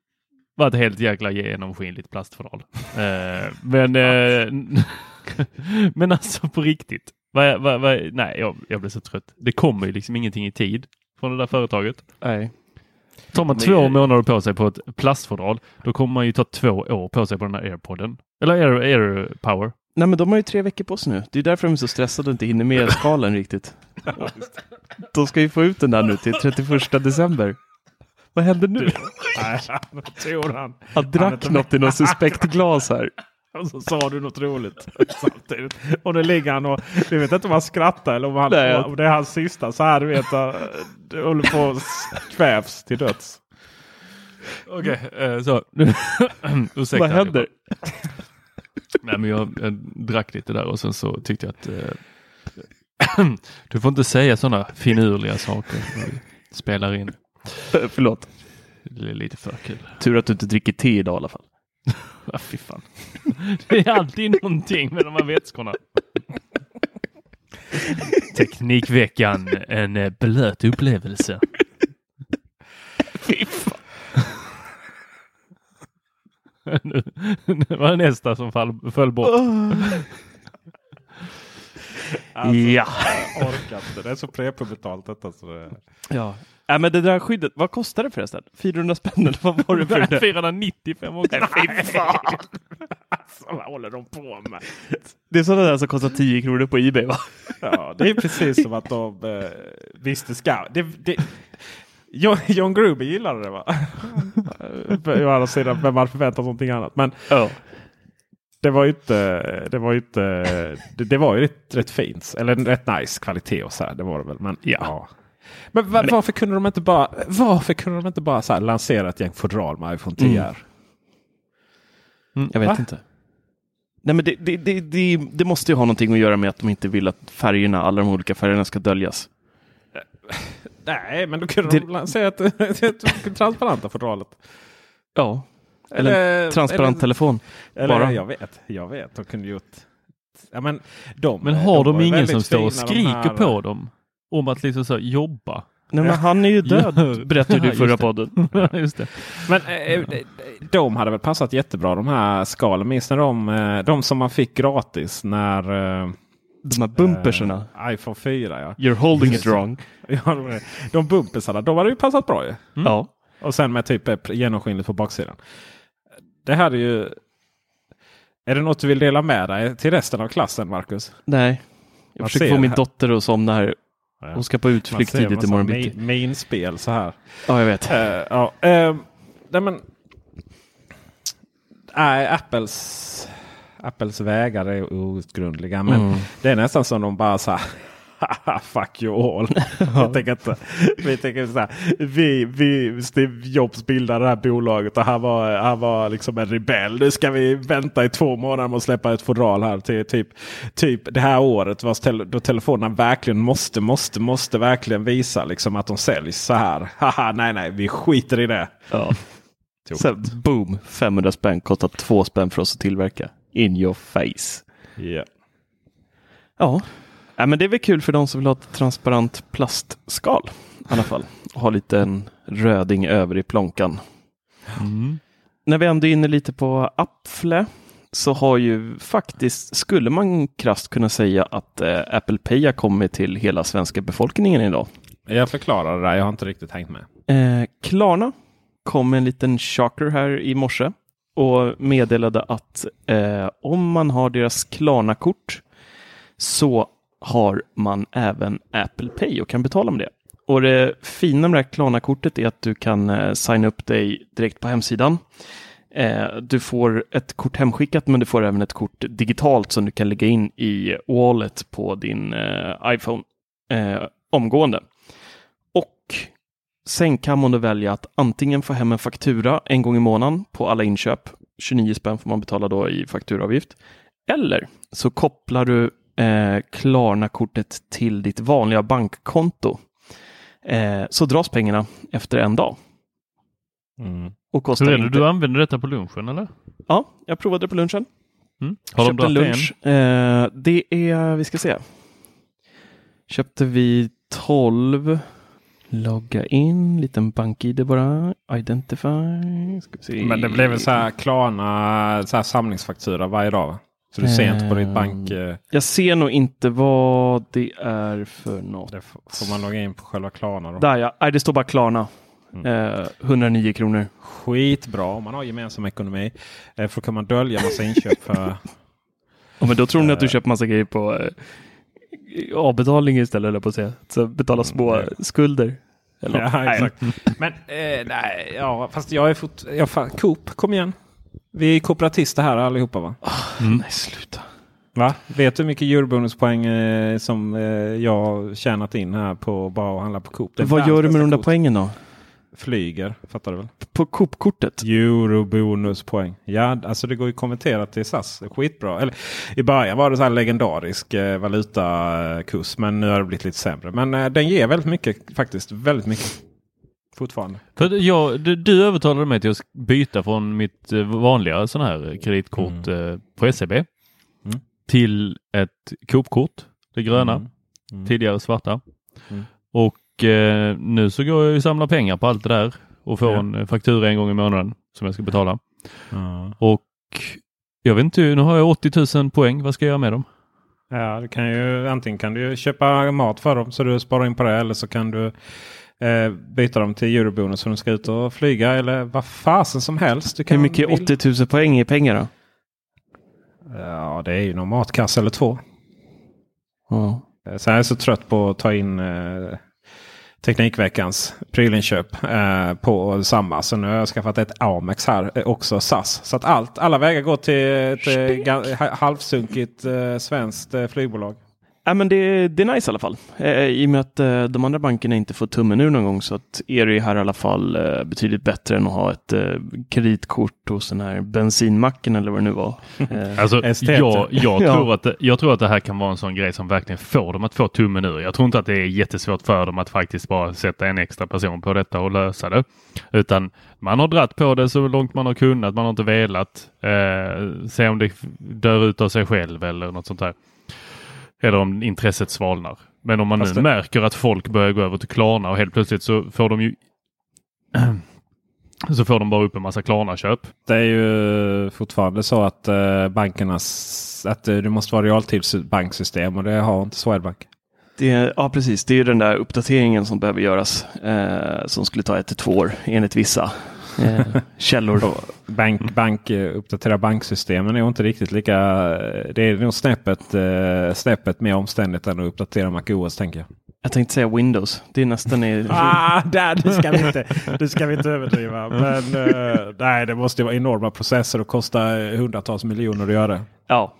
Var ett helt jäkla genomskinligt plastfodral. Eh, men, eh, men alltså på riktigt. Vad, vad, vad, nej, jag, jag blir så trött. Det kommer ju liksom ingenting i tid från det där företaget.
Nej.
Tar man
Men-
två månader på sig på ett plastfodral, då kommer man ju ta två år på sig på den här airpodden. Eller air, air power.
Nej, men de har ju tre veckor på sig nu. Det är därför de är så stressade och inte hinner med skalen riktigt. De ska ju få ut den där nu till 31 december. Vad händer nu?
Nej, han.
Han drack något i något suspekt glas här.
Och så sa du något roligt samtidigt. Och nu ligger han och du vet inte om han skrattar eller om, han,
Nej.
om det är hans sista. Så här du vet. Du håller på att kvävs till döds.
Okej, eh, så. Ursäkta.
Vad händer?
Nej, men jag, jag drack lite där och sen så tyckte jag att eh, du får inte säga sådana finurliga saker när vi spelar in.
Förlåt.
Det är lite för kul.
Tur att du inte dricker te idag i alla fall.
Ja, fy fan. Det är alltid någonting med de här vätskorna. Teknikveckan, en eh, blöt upplevelse.
Fy fan.
Nu, nu var det nästa som fall, föll bort.
Alltså,
Ja.
Jag orkar inte. Det är så prepubertalt detta. Så det...
ja. Ja, men det där skyddet, vad kostar det förresten? 400 spänn eller vad var det för det?
495 också.
Nej, fy fan.
Alltså, vad håller de på med?
Det är sådana där som kostar 10 kronor på Ebay va?
Ja, det är precis som att de eh, visste ska. Det, det, John, John Gruber gillade det va? Å andra sidan, vem hade förväntat sig någonting annat? Men
Ja.
det var ju inte, det var ju inte, det, det var ju rätt, rätt fint. Eller rätt nice kvalitet och så här. Det var det väl. Men, ja. Men va- varför kunde de inte bara, varför kunde de inte bara så lansera ett gäng fodral med iPhone 10
Mm.
R?
Jag vet
Va?
inte. Nej, men det, det, det, det, det måste ju ha någonting att göra med att de inte vill att färgerna, alla de olika färgerna ska döljas.
Nej, men då kunde
Det-
de lansera ett, ett, ett transparenta fodralet.
Ja. Eller, transparent
eller,
telefon.
Eller,
bara.
Jag vet, jag vet. De kunde gjort... Ja, men de,
Men har de,
var ju
ingen som står och
de
skriker på dem? Om att liksom så jobba?
Nej, men han är ju död, berättade du i förra podden.
Just det.
Men eh, de- de hade väl passat jättebra de här skalen. Minns ni de, eh, de som man fick gratis när... eh,
De här bumperserna.
eh, iPhone 4 ja.
You're holding
Just
it wrong.
ja de, de bumpersarna, de hade ju passat bra ju.
Ja.
Och sen med typ eh, genomskinligt på baksidan. Det hade ju... Är det något du vill dela med dig till resten av klassen Marcus?
Nej. Jag
Man
försöker få min
här.
dotter att somna här. Hon ska på utflykt tidigt imorgon bitti.
min, Minspel så här.
Ja, jag vet.
Ja, uh, nej, men, nej, Apples, Apples vägar är outgrundliga. Men
Mm.
det är nästan som de bara så här. "Haha, Fuck you all. jag tänker inte, vi tänker så här, vi, vi, Steve Jobs bildade det här bolaget och han var, han var liksom en rebell. Nu ska vi vänta i två månader med att släppa ett fodral här till typ, typ det här året. vars Tele, då telefonerna verkligen måste, måste, måste verkligen visa liksom att de säljs så här. Haha, nej, nej, vi skiter i det.
Ja. Så, boom, 500 spänn kostar två spänn för oss att tillverka. In your face.
Ja.
Ja, ja men det är väl kul för de som vill ha ett transparent plastskal i alla fall. Och ha lite en röding över i plånkan.
Mm.
När vi ändå är inne lite på Apple så har ju faktiskt, skulle man krasst kunna säga att eh, Apple Pay har kommit till hela svenska befolkningen idag.
Jag förklarar det där, jag har inte riktigt hängt med.
Eh, Klarna kom med en liten shocker här i morse och meddelade att eh, om man har deras Klarna-kort så har man även Apple Pay och kan betala med det. Och det fina med det här Klarna-kortet är att du kan eh, signa upp dig direkt på hemsidan. Eh, du får ett kort hemskickat men du får även ett kort digitalt som du kan lägga in i wallet på din eh, iPhone eh, omgående. Och Sen kan man då välja att antingen få hem en faktura en gång i månaden på alla inköp. 29 spänn får man betala då i fakturaavgift. Eller så kopplar du eh, Klarna-kortet till ditt vanliga bankkonto. Eh, så dras pengarna efter en dag. Och kostar
Hur är det?
inte...
Du använder detta på lunchen eller?
Ja, jag provade det på lunchen.
Mm. Har de
Köpte en
dragit
lunch. Eh, det är, vi ska se. Köpte vi 12. Logga in, liten bank-id bara. Identify. Ska vi se.
Men det blev väl så här Klarna så här samlingsfaktura varje dag? Va? Så du ser inte på ditt
Ehm,
bank... eh,
Jag ser nog inte vad det är för något.
Det får man logga in på själva Klarna då.
Där ja, Nej, det står bara Klarna.
Mm.
Eh, 109 kronor.
Skitbra om man har gemensam ekonomi. Eh, för då kan man dölja massa inköp för...
Ja, men då tror ni att du
Eh.
köper massa grejer på eh, avbetalning istället, eller på att säga. Så betala små
Mm,
skulder. Eller
ja, exakt. Men eh, nej, ja, fast jag är fort... Jag, fan, Coop, kom igen. Vi är kooperatister här allihopa va?
Nej, sluta.
Va? Vet du hur mycket eurobonuspoäng eh, som eh, jag tjänat in här på bara att handla på Coop?
Vad gör du med de där poängen då?
Flyger, fattar du väl?
På Coop-kortet?
Eurobonuspoäng. Ja, alltså det går ju att konvertera till SAS. Skitbra. Eller, I början var det så här legendarisk eh, valutakurs. Men nu har det blivit lite sämre. Men eh, den ger väldigt mycket faktiskt. Väldigt mycket. Fortfarande.
För jag, du, du övertalade mig till att byta från mitt eh, vanliga sån här kreditkort eh, på SEB
Mm.
till ett Coop-kort. Det gröna,
Mm. Mm.
tidigare svarta.
Mm.
Och eh, nu så går jag och samlar pengar på allt det där och får
Ja.
en eh, faktura en gång i månaden som jag ska betala. Och jag vet inte, nu har jag 80 000 poäng. Vad ska jag göra med dem?
Ja, du kan ju, antingen kan du köpa mat för dem så du sparar in på det. Eller så kan du eh, byta dem till eurobonus så de ska ut och flyga. Eller vad fasen som helst. Du kan
Hur mycket
vill-
80 000 poäng i pengar då?
Ja, det är ju någon matkasse eller två.
Ja.
Eh, Så jag är så trött på att ta in eh, Teknikveckans prylinköp eh, på samma. Så nu har jag skaffat ett Amex här eh, också SAS. Så att allt, alla vägar går till ett eh, halvsunkigt eh, svenskt eh, flygbolag.
Ja, men det, det är nice i alla fall. Eh, I och med att eh, de andra bankerna inte får tummen ur någon gång så att är det här i alla fall eh, betydligt bättre än att ha ett eh, kreditkort hos den här bensinmacken eller vad det nu var. Eh,
Alltså, jag, jag,
Ja.
tror att, det- jag tror att det här kan vara en sån grej som verkligen får dem att få tummen ur. Jag tror inte att det är jättesvårt för dem att faktiskt bara sätta en extra person på detta och lösa det. Utan man har dratt på det så långt man har kunnat. Man har inte velat eh, se om det dör ut av sig själv eller något sånt där. Eller om intresset svalnar. Men om man
Fast
nu
det-
märker att folk börjar gå över till Klarna och helt plötsligt så får de ju så får de bara upp en massa Klarna-köp.
Det är ju fortfarande så att eh, bankernas att eh, det måste vara realtidsbanksystem och det har inte Swedbank.
det, ja, precis. Det är ju den där uppdateringen som behöver göras eh, som skulle ta ett till två år enligt vissa källor.
Bank, bank, eh, uppdatera banksystemen är inte riktigt lika. eh, Det är nog snäppet, eh, snäppet mer omständigt än att uppdatera MacOS tänker jag.
Jag tänkte säga Windows. Det är nästan i,
Ah, där, det, ska vi inte, det ska vi inte överdriva. Men eh, nej, det måste ju vara enorma processer och kosta eh, hundratals miljoner att göra.
Ja,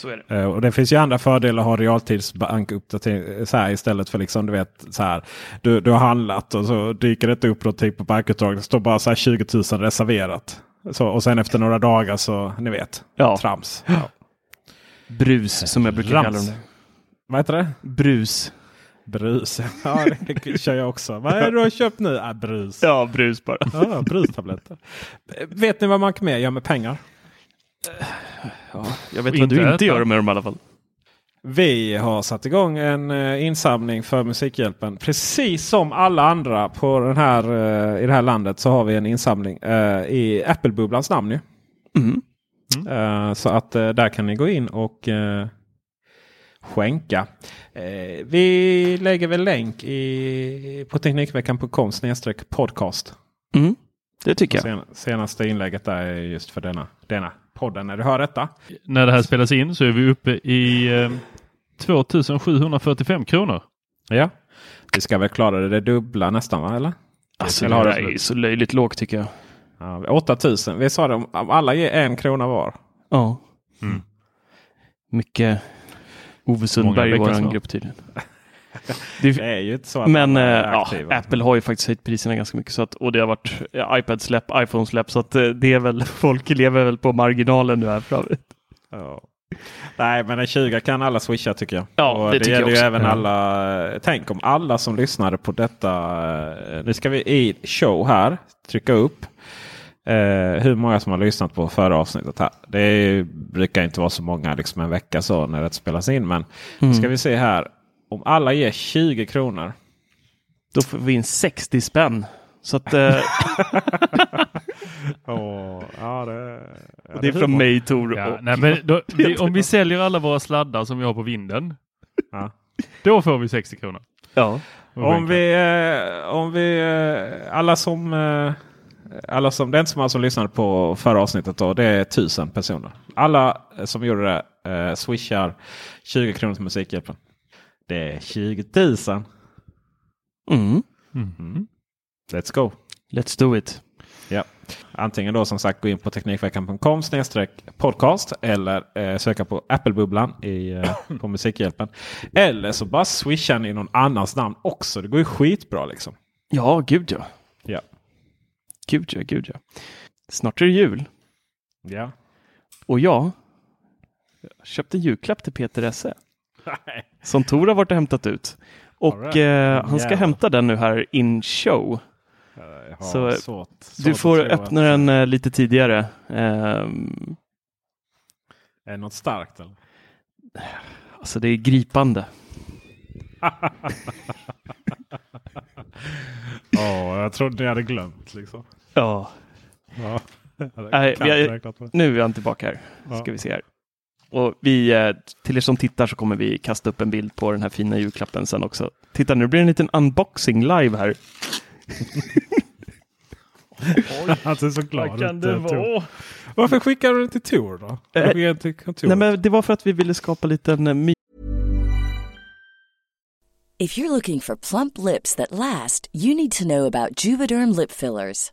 så är det.
Eh, och det finns ju andra fördelar att ha realtidsbankuppdatering så här istället för liksom du vet så här. Du, du har handlat och så dyker det inte upp någonting på bankutdraget. Det står bara så här 20 000 reserverat. Så, och sen efter några dagar så ni vet.
Ja.
Trams. Ja.
Brus som jag brukar
Rams.
kalla dem.
Vad heter det?
Brus.
Brus. Ja, det kör jag också. Vad är det du har köpt nu? Ah, brus.
Ja, brus bara.
Ja, brustabletter. Vet ni vad man mer gör med pengar?
Ja, jag vet vad du
inte
gör med dem i alla fall.
Vi har satt igång en eh, insamling för Musikhjälpen. Precis som alla andra på den här, eh, i det här landet så har vi en insamling eh, i Apple-bubblans namn. Ju.
Mm.
Eh, så att där kan ni gå in och skänka. Vi lägger väl länk i, på Teknikveckan.com podcast.
Mm. Det tycker jag.
Sen, senaste inlägget där är just för denna, denna podden när du hör detta.
När det här spelas in så är vi uppe i eh, 2745 kronor.
Ja, vi ska väl klara det, det dubbla nästan va? Eller?
Alltså,
Eller
det
har
där
det
är så löjligt lågt tycker jag.
Ja, 8000. Vi sa det om alla ger en krona var.
Ja.
Mm.
Mycket Ove Sundberg i vår grupp tydligen. Det
Det
är,
ju inte så att
men
är
ja. Apple har ju faktiskt höjt priserna ganska mycket. Så att, och det har varit ja, iPad-släpp, iPhone-släpp. Så att eh, det är väl, folk lever väl på marginalen nu här framme.
Ja. Nej, men en 20 kan alla swisha tycker jag.
Ja,
Och
det
det
tycker
gäller ju även alla. Tänk om alla som lyssnade på detta. eh, Nu ska vi i show här trycka upp. Eh, hur många som har lyssnat på förra avsnittet här. Det är, brukar inte vara så många liksom en vecka så när det spelas in. Men
Mm.
ska vi se här. Om alla ger 20 kronor.
Då får vi in 60 spänn. Så att eh,
Åh, ja, det, ja,
det är från mig Tor.
Ja,
och-
nej, men då, vi, om vi säljer alla våra sladdar som vi har på vinden.
Ja.
Då får vi 60 kronor.
ja.
Om vi, eh, om vi eh, alla som eh, alla som, den som alltså lyssnade på förra avsnittet då, det är tusen personer. Alla som gjorde det eh, swishar 20 kronor till Musikhjälpen. Det är 20 000.
Mm.
Mm. Let's go!
Let's do it.
Ja. Antingen då som sagt gå in på Teknikveckan.com podcast eller eh, söka på Apple-bubblan i, eh, på Musikhjälpen. Eller så bara swishar ni någon annans namn också. Det går ju skitbra liksom.
Ja, gud ja.
Ja.
Gud ja, gud ja. Snart är det jul.
Ja.
Och jag köpte julklapp till Peter Esse. Som Tor har varit och hämtat ut. Och
right.
eh, han ska
Jävlar.
hämta den nu här in show.
Jag har
Så,
svårt,
Du får öppna den eh, lite tidigare. Ehm,
Är det något starkt eller?
alltså det är gripande.
Ja, jag trodde jag hade glömt liksom.
Ja,
Ja. Räknat med.
nu är han tillbaka här.
Ja.
Ska vi se här. Och vi, eh, till er som tittar så kommer vi kasta upp en bild på den här fina julklappen sen också. Titta nu blir det en liten unboxing live här.
Han ser så glad
Vad kan
ut.
det
eh,
vara?
Varför skickar du det till Tor då?
Eh,
till.
Nej, men det var för att vi ville skapa lite en my-
If you're looking for plump lips that last, you need to know about Juvederm lip fillers.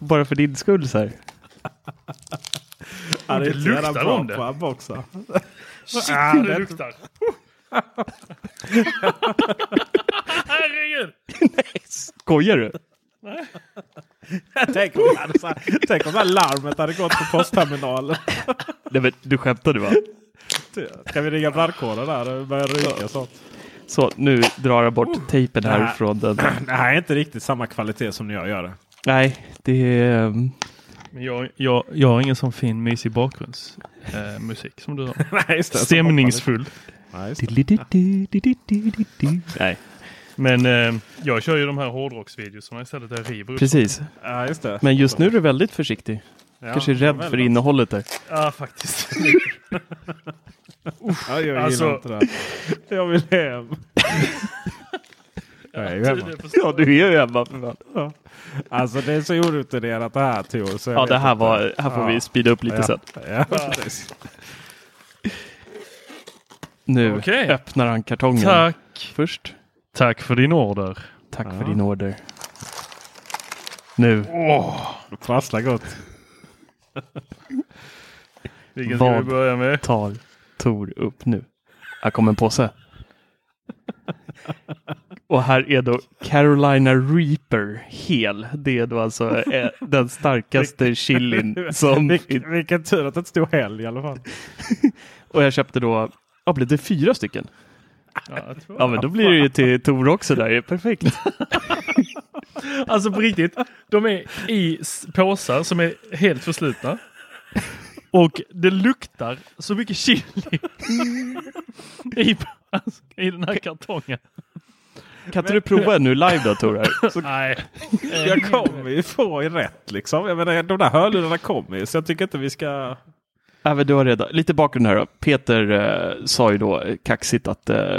Bara för din skull så här.
Ja, det
Det
är luktar
om det.
på unboxa.
Shit
Ah,
vad
det
luktar! Herregud!
Skojar du?
tänk, om här, tänk om det här larmet hade gått på postterminalen.
Nej, men, du skämtade va?
Kan vi ringa brandkåren där och börja ryka sånt?
Så nu drar jag bort tejpen här
Nej.
från den.
Det här är inte riktigt samma kvalitet som när jag gör det.
Nej, det är... ehm,
Men jag, jag, jag har ingen sån fin mysig bakgrundsmusik eh, som du har.
Nej, just det.
Stämningsfull.
Nej,
Men eh, jag kör ju de här hårdrocksvideorna istället där jag river
precis.
Ja, just det.
Men just nu är du väldigt försiktig.
Ja,
Kanske är rädd för.
Alltså,
innehållet där.
Ja, faktiskt.
Ja, jag gillar
Alltså-
inte det. Jag vill hem. Jag är ju hemma.
Ja, du är ju hemma för fan.
Ja. Alltså det är så orutinerat det här Tor.
Ja, det här, var, här får
Ja.
vi speeda upp lite
ja.
sen. Nu
Okej.
öppnar han kartongen
Tack.
först.
Tack för din order.
Tack
Ja.
för din order. Nu,
Det prasslar gott.
Vilken ska
Vad?
vi börja med?
tar Tor upp nu. Här kommer en påse. Och här är då Carolina Reaper hel. Det är då alltså eh, den starkaste chilin som...
Vilk, vilken tur att det inte stod helg i alla fall.
Och jag köpte då, ja blev det fyra stycken?
Ja,
Ja men då blir det ju till Tor också där, perfekt.
Alltså på riktigt, de är i påsar som är helt förslutna. Och det luktar så mycket chili i, alltså, i den här kartongen.
Kan inte du prova nu live då Tor? Så-
Nej.
Jag kommer ju få rätt liksom. Jag menar, de där hörlurarna kommer ju så jag tycker inte vi ska...
Men du har redan. Lite bakgrund här då. Peter eh, sa ju då kaxigt att eh,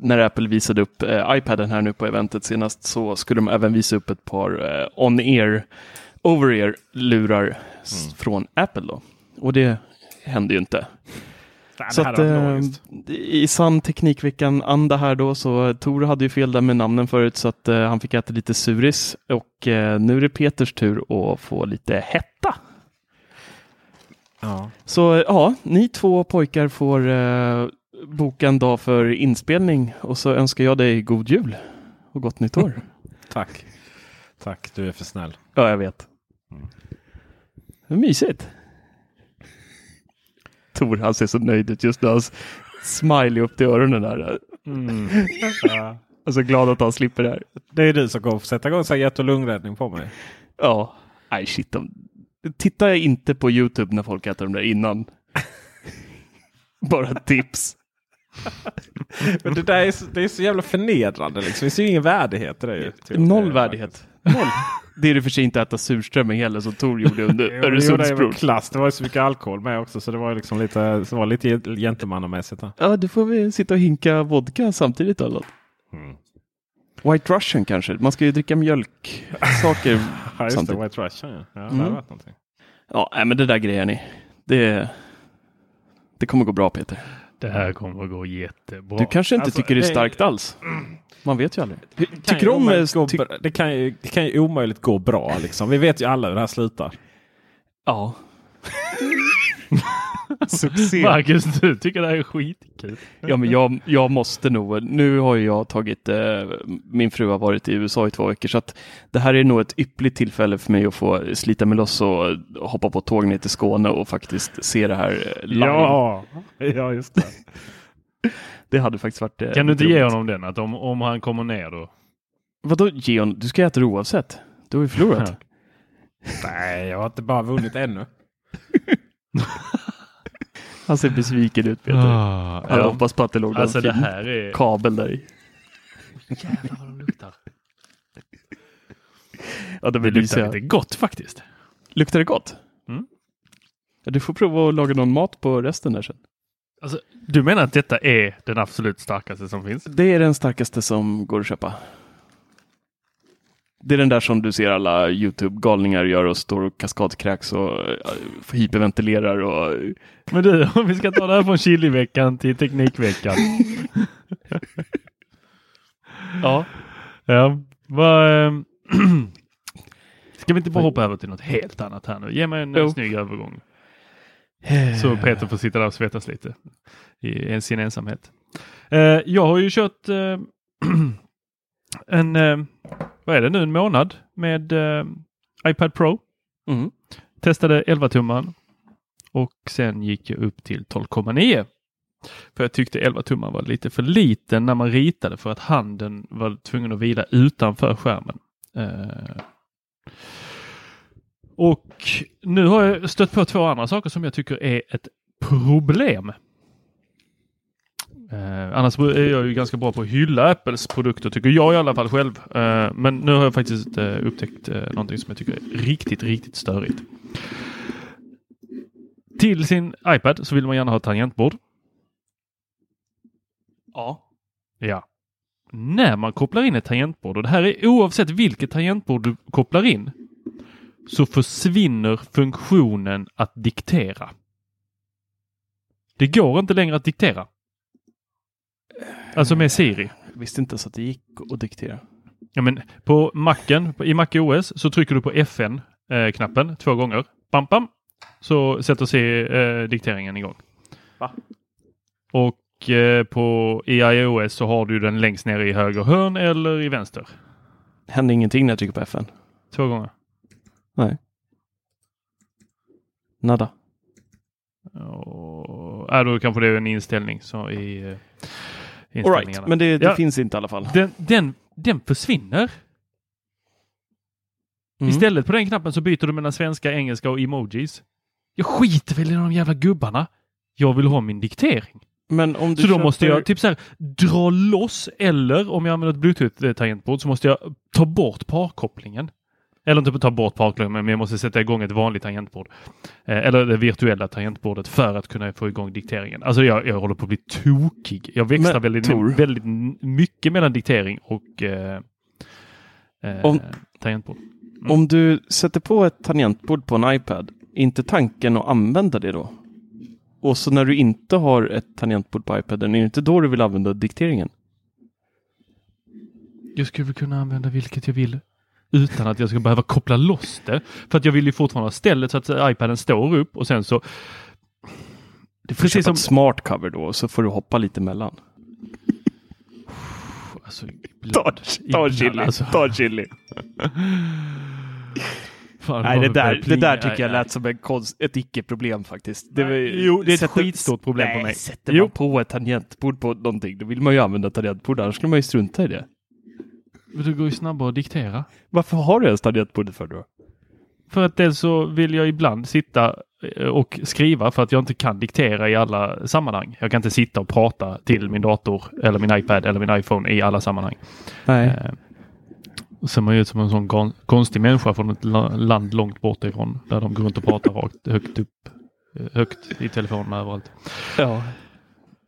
när Apple visade upp eh, iPaden här nu på eventet senast så skulle de även visa upp ett par eh, on-ear, over-ear lurar s- från Apple då. Och det hände ju inte. Så att, eh, i sann Teknikveckan-anda här då så Tor hade ju fel där med namnen förut så att eh, han fick äta lite suris och eh, nu är det Peters tur att få lite hetta.
Ja.
Så eh, ja, ni två pojkar får eh, boka en dag för inspelning och så önskar jag dig god jul och gott nytt år.
Tack. Tack, du är för snäll.
ja, jag vet. Det är mysigt. Tor, han ser så nöjd ut just nu. Hans smiley upp till öronen där.
Ja.
Jag är så glad att han slipper det här.
Det är du som kommer få sätta igång så hjärt och lungräddning på mig.
Ja, nej shit. De... Titta inte på YouTube när folk äter de där innan. Bara tips.
Men det där är så, det är så jävla förnedrande. Liksom. Det finns ju ingen värdighet i det. Ju, till-
Noll värdighet. Noll. Det är det för sig inte att äta surströmming heller som Tor gjorde under
det
Öresundsbron.
klass. Det var ju så mycket alkohol med också så det var liksom lite, så var lite gentlemannamässigt.
Ja, du får vi sitta och hinka vodka samtidigt eller något.
Mm.
White Russian kanske. Man ska ju dricka mjölksaker
Ja, just det.
samtidigt.
White Russian. Ja, ja det
Mm.
varit någonting.
Ja, men det där grejer ni. Det, det kommer gå bra Peter.
Det här kommer att gå jättebra.
Du kanske inte
Alltså,
tycker det är
det-
starkt alls. Man vet ju aldrig.
kan
Tycker
ju
du om... Ty-
bra- det, kan ju, det kan ju omöjligt gå bra. Liksom. Vi vet ju alla hur det här slutar.
ja. Succé.
Marcus, du tycker det här är skitkul.
Ja, men jag, jag måste nog. Nu har jag tagit, eh, min fru har varit i USA i två veckor så att det här är nog ett yppligt tillfälle för mig att få slita mig loss och hoppa på tåg ner till Skåne och faktiskt se det här eh, live.
Ja, ja just det.
Det hade faktiskt varit eh,
Kan du inte
roligt.
ge honom den? Att om, om han kommer ner då?
Vadå ge honom? Du ska äta det oavsett. Du har ju förlorat.
Nej, jag har inte bara vunnit ännu.
Han ser besviken ut Peter.
Ah,
Jag
ja.
hoppas på att det låg
Alltså det
fin
här är...
kabel där i.
Jävlar vad de luktar.
Ja, det
Det luktar lite gott faktiskt.
Luktar det gott?
Mm.
Ja, du får prova att laga någon mat på resten där sen.
Alltså, du menar att detta är den absolut starkaste som finns?
Det är den starkaste som går att köpa. Det är den där som du ser alla YouTube-galningar gör och står och kaskadkräks och äh, hyperventilerar och
Men du, om vi ska ta det här från chiliveckan till teknikveckan.
ja.
Ja, vad... ehm, Ska vi inte bara hoppa över till något helt annat här nu? Ge mig en
Jo.
snygg övergång. Så Peter får sitta där och svettas lite i sin ensamhet. Eh, jag har ju kört eh, en, eh, vad är det nu, en månad med eh, iPad Pro.
Mm.
Testade 11 tumman och sen gick jag upp till 12,9. För jag tyckte 11 tumman var lite för liten när man ritade för att handen var tvungen att vila utanför skärmen. Eh, och nu har jag stött på två andra saker som jag tycker är ett problem. Eh, annars är jag ju ganska bra på att hylla Apples produkter, tycker jag i alla fall själv. Eh, men nu har jag faktiskt eh, upptäckt eh, någonting som jag tycker är riktigt, riktigt störigt. Till sin iPad så vill man gärna ha tangentbord.
Ja.
Ja. När man kopplar in ett tangentbord, och det här är oavsett vilket tangentbord du kopplar in, så försvinner funktionen att diktera. Det går inte längre att diktera. Alltså med Siri.
Jag visste inte ens att det gick att diktera.
Ja, men på Macen, i Mac OS, så trycker du på FN-knappen två gånger. Bam, bam! Så sätter sig eh, dikteringen igång.
Va?
Och eh, på i iOS så har du den längst ner i höger hörn eller i vänster.
Hände ingenting när jag trycker på FN?
Två gånger.
Nej. Nada.
Och, äh, då kanske det är en inställning så i eh,
All right, men det, det
Ja.
finns inte i alla fall.
Den, den, den försvinner.
Mm.
Istället på den knappen så byter du mellan svenska, engelska och emojis. Jag skiter väl i de jävla gubbarna. Jag vill ha min diktering.
Men om du
Så då
köper-
måste jag typ så här, dra loss eller om jag använder ett bluetooth-tangentbord så måste jag ta bort parkopplingen. Eller inte ta bort parkopplingen men jag måste sätta igång ett vanligt tangentbord. Eh, eller det virtuella tangentbordet för att kunna få igång dikteringen. Alltså jag, jag håller på att bli tokig. Jag växlar
Men,
väldigt,
Tor.
väldigt mycket mellan diktering och eh, eh,
Om-
tangentbord.
Om du sätter på ett tangentbord på en iPad, inte tanken att använda det då? Och så när du inte har ett tangentbord på iPaden, är det inte då du vill använda dikteringen?
Jag skulle kunna använda vilket jag vill utan att jag ska behöva koppla loss det. För att jag vill ju fortfarande ha stället så att iPaden står upp och sen så... Det är
Precis som
som...
smart cover då, så får du hoppa lite mellan.
Alltså, ibland, ibland, alltså.
ta chili.
Fan,
Nej, det där, det där tycker jag lät som en konst, ett icke-problem faktiskt. Det var,
Jo, det är ett skitstort problem
nej,
på mig.
Sätter
Jo.
man på ett tangentbord på någonting, då vill man ju använda tangentbord, annars skulle man ju strunta i det.
Det går ju snabbare att diktera.
Varför har du ens tangentbordet för då?
För att dels så vill jag ibland sitta eh, och skriva för att jag inte kan diktera i alla sammanhang. Jag kan inte sitta och prata till min dator eller min iPad eller min iPhone i alla sammanhang.
Nej.
Eh, och ser man ut som en sån kon- konstig människa från ett la- land långt bort ifrån där de går runt och pratar rakt högt upp, eh, högt i telefonen överallt.
Ja.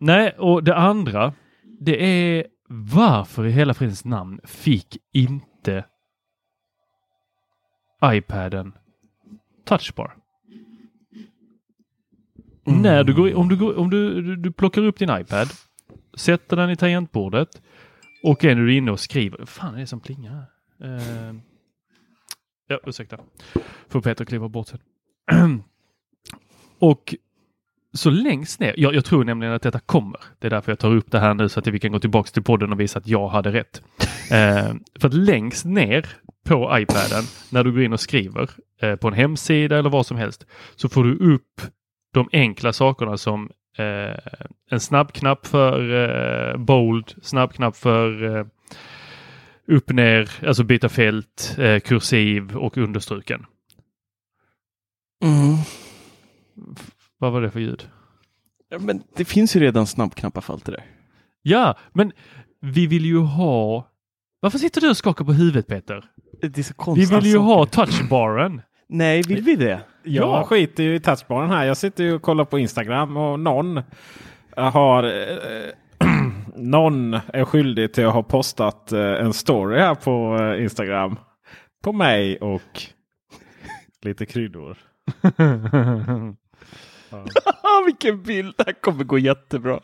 Nej, och det andra, det är varför i hela fridens namn fick inte iPaden touchbar? När du går, om du, går, om du, du, du plockar upp din iPad, sätter den i tangentbordet och är du inne och skriver. Vad fan är det som plingar? Eh, ja, ursäkta. Får Peter kliva bort sen. och så längst ner, jag, jag tror nämligen att detta kommer. Det är därför jag tar upp det här nu så att vi kan gå tillbaka till podden och visa att jag hade rätt. Eh, för att längst ner på iPaden, när du går in och skriver eh, på en hemsida eller vad som helst, så får du upp de enkla sakerna som eh, en snabbknapp för eh, bold, snabbknapp för eh, upp ner, alltså byta fält, eh, kursiv och understruken.
Mm.
Vad var det för ljud?
Ja, Men det finns ju redan snabbknappar för allt det där.
Ja, men vi vill ju ha... Varför sitter du och skakar på huvudet Peter?
Det är så
Vi
konstiga
vill ju ha touchbaren.
Nej, vill vi det?
Jag
Ja.
skiter ju i touchbaren här. Jag sitter ju och kollar på Instagram och någon har eh, någon är skyldig till att ha postat eh, en story här på eh, Instagram. På mig och lite kryddor.
Vilken bild! Det här kommer gå jättebra.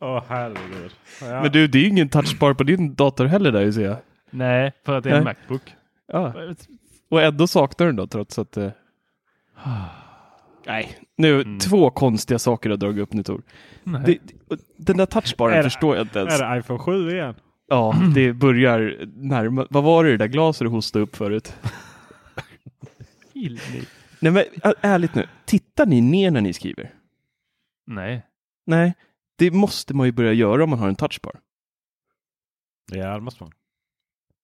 Åh herregud. Ja.
Men du, det är ju ingen touchbar på din dator heller där ser jag.
Nej, för att det är en
Nej.
Macbook.
Ja. Och ändå saknar du den då trots att... Eh... Nej, nu
Mm.
två konstiga saker jag dragit upp nu Tor. Det, den där touchbaren
det-
förstår jag inte ens.
Är det iPhone 7 igen?
Ja, det börjar närma Vad var det det där glaset du hostade upp förut?
Vill ni?
Nej men ärligt nu, tittar ni ner när ni skriver?
Nej.
Nej, det måste man ju börja göra om man har en touchbar.
Ja, det måste man.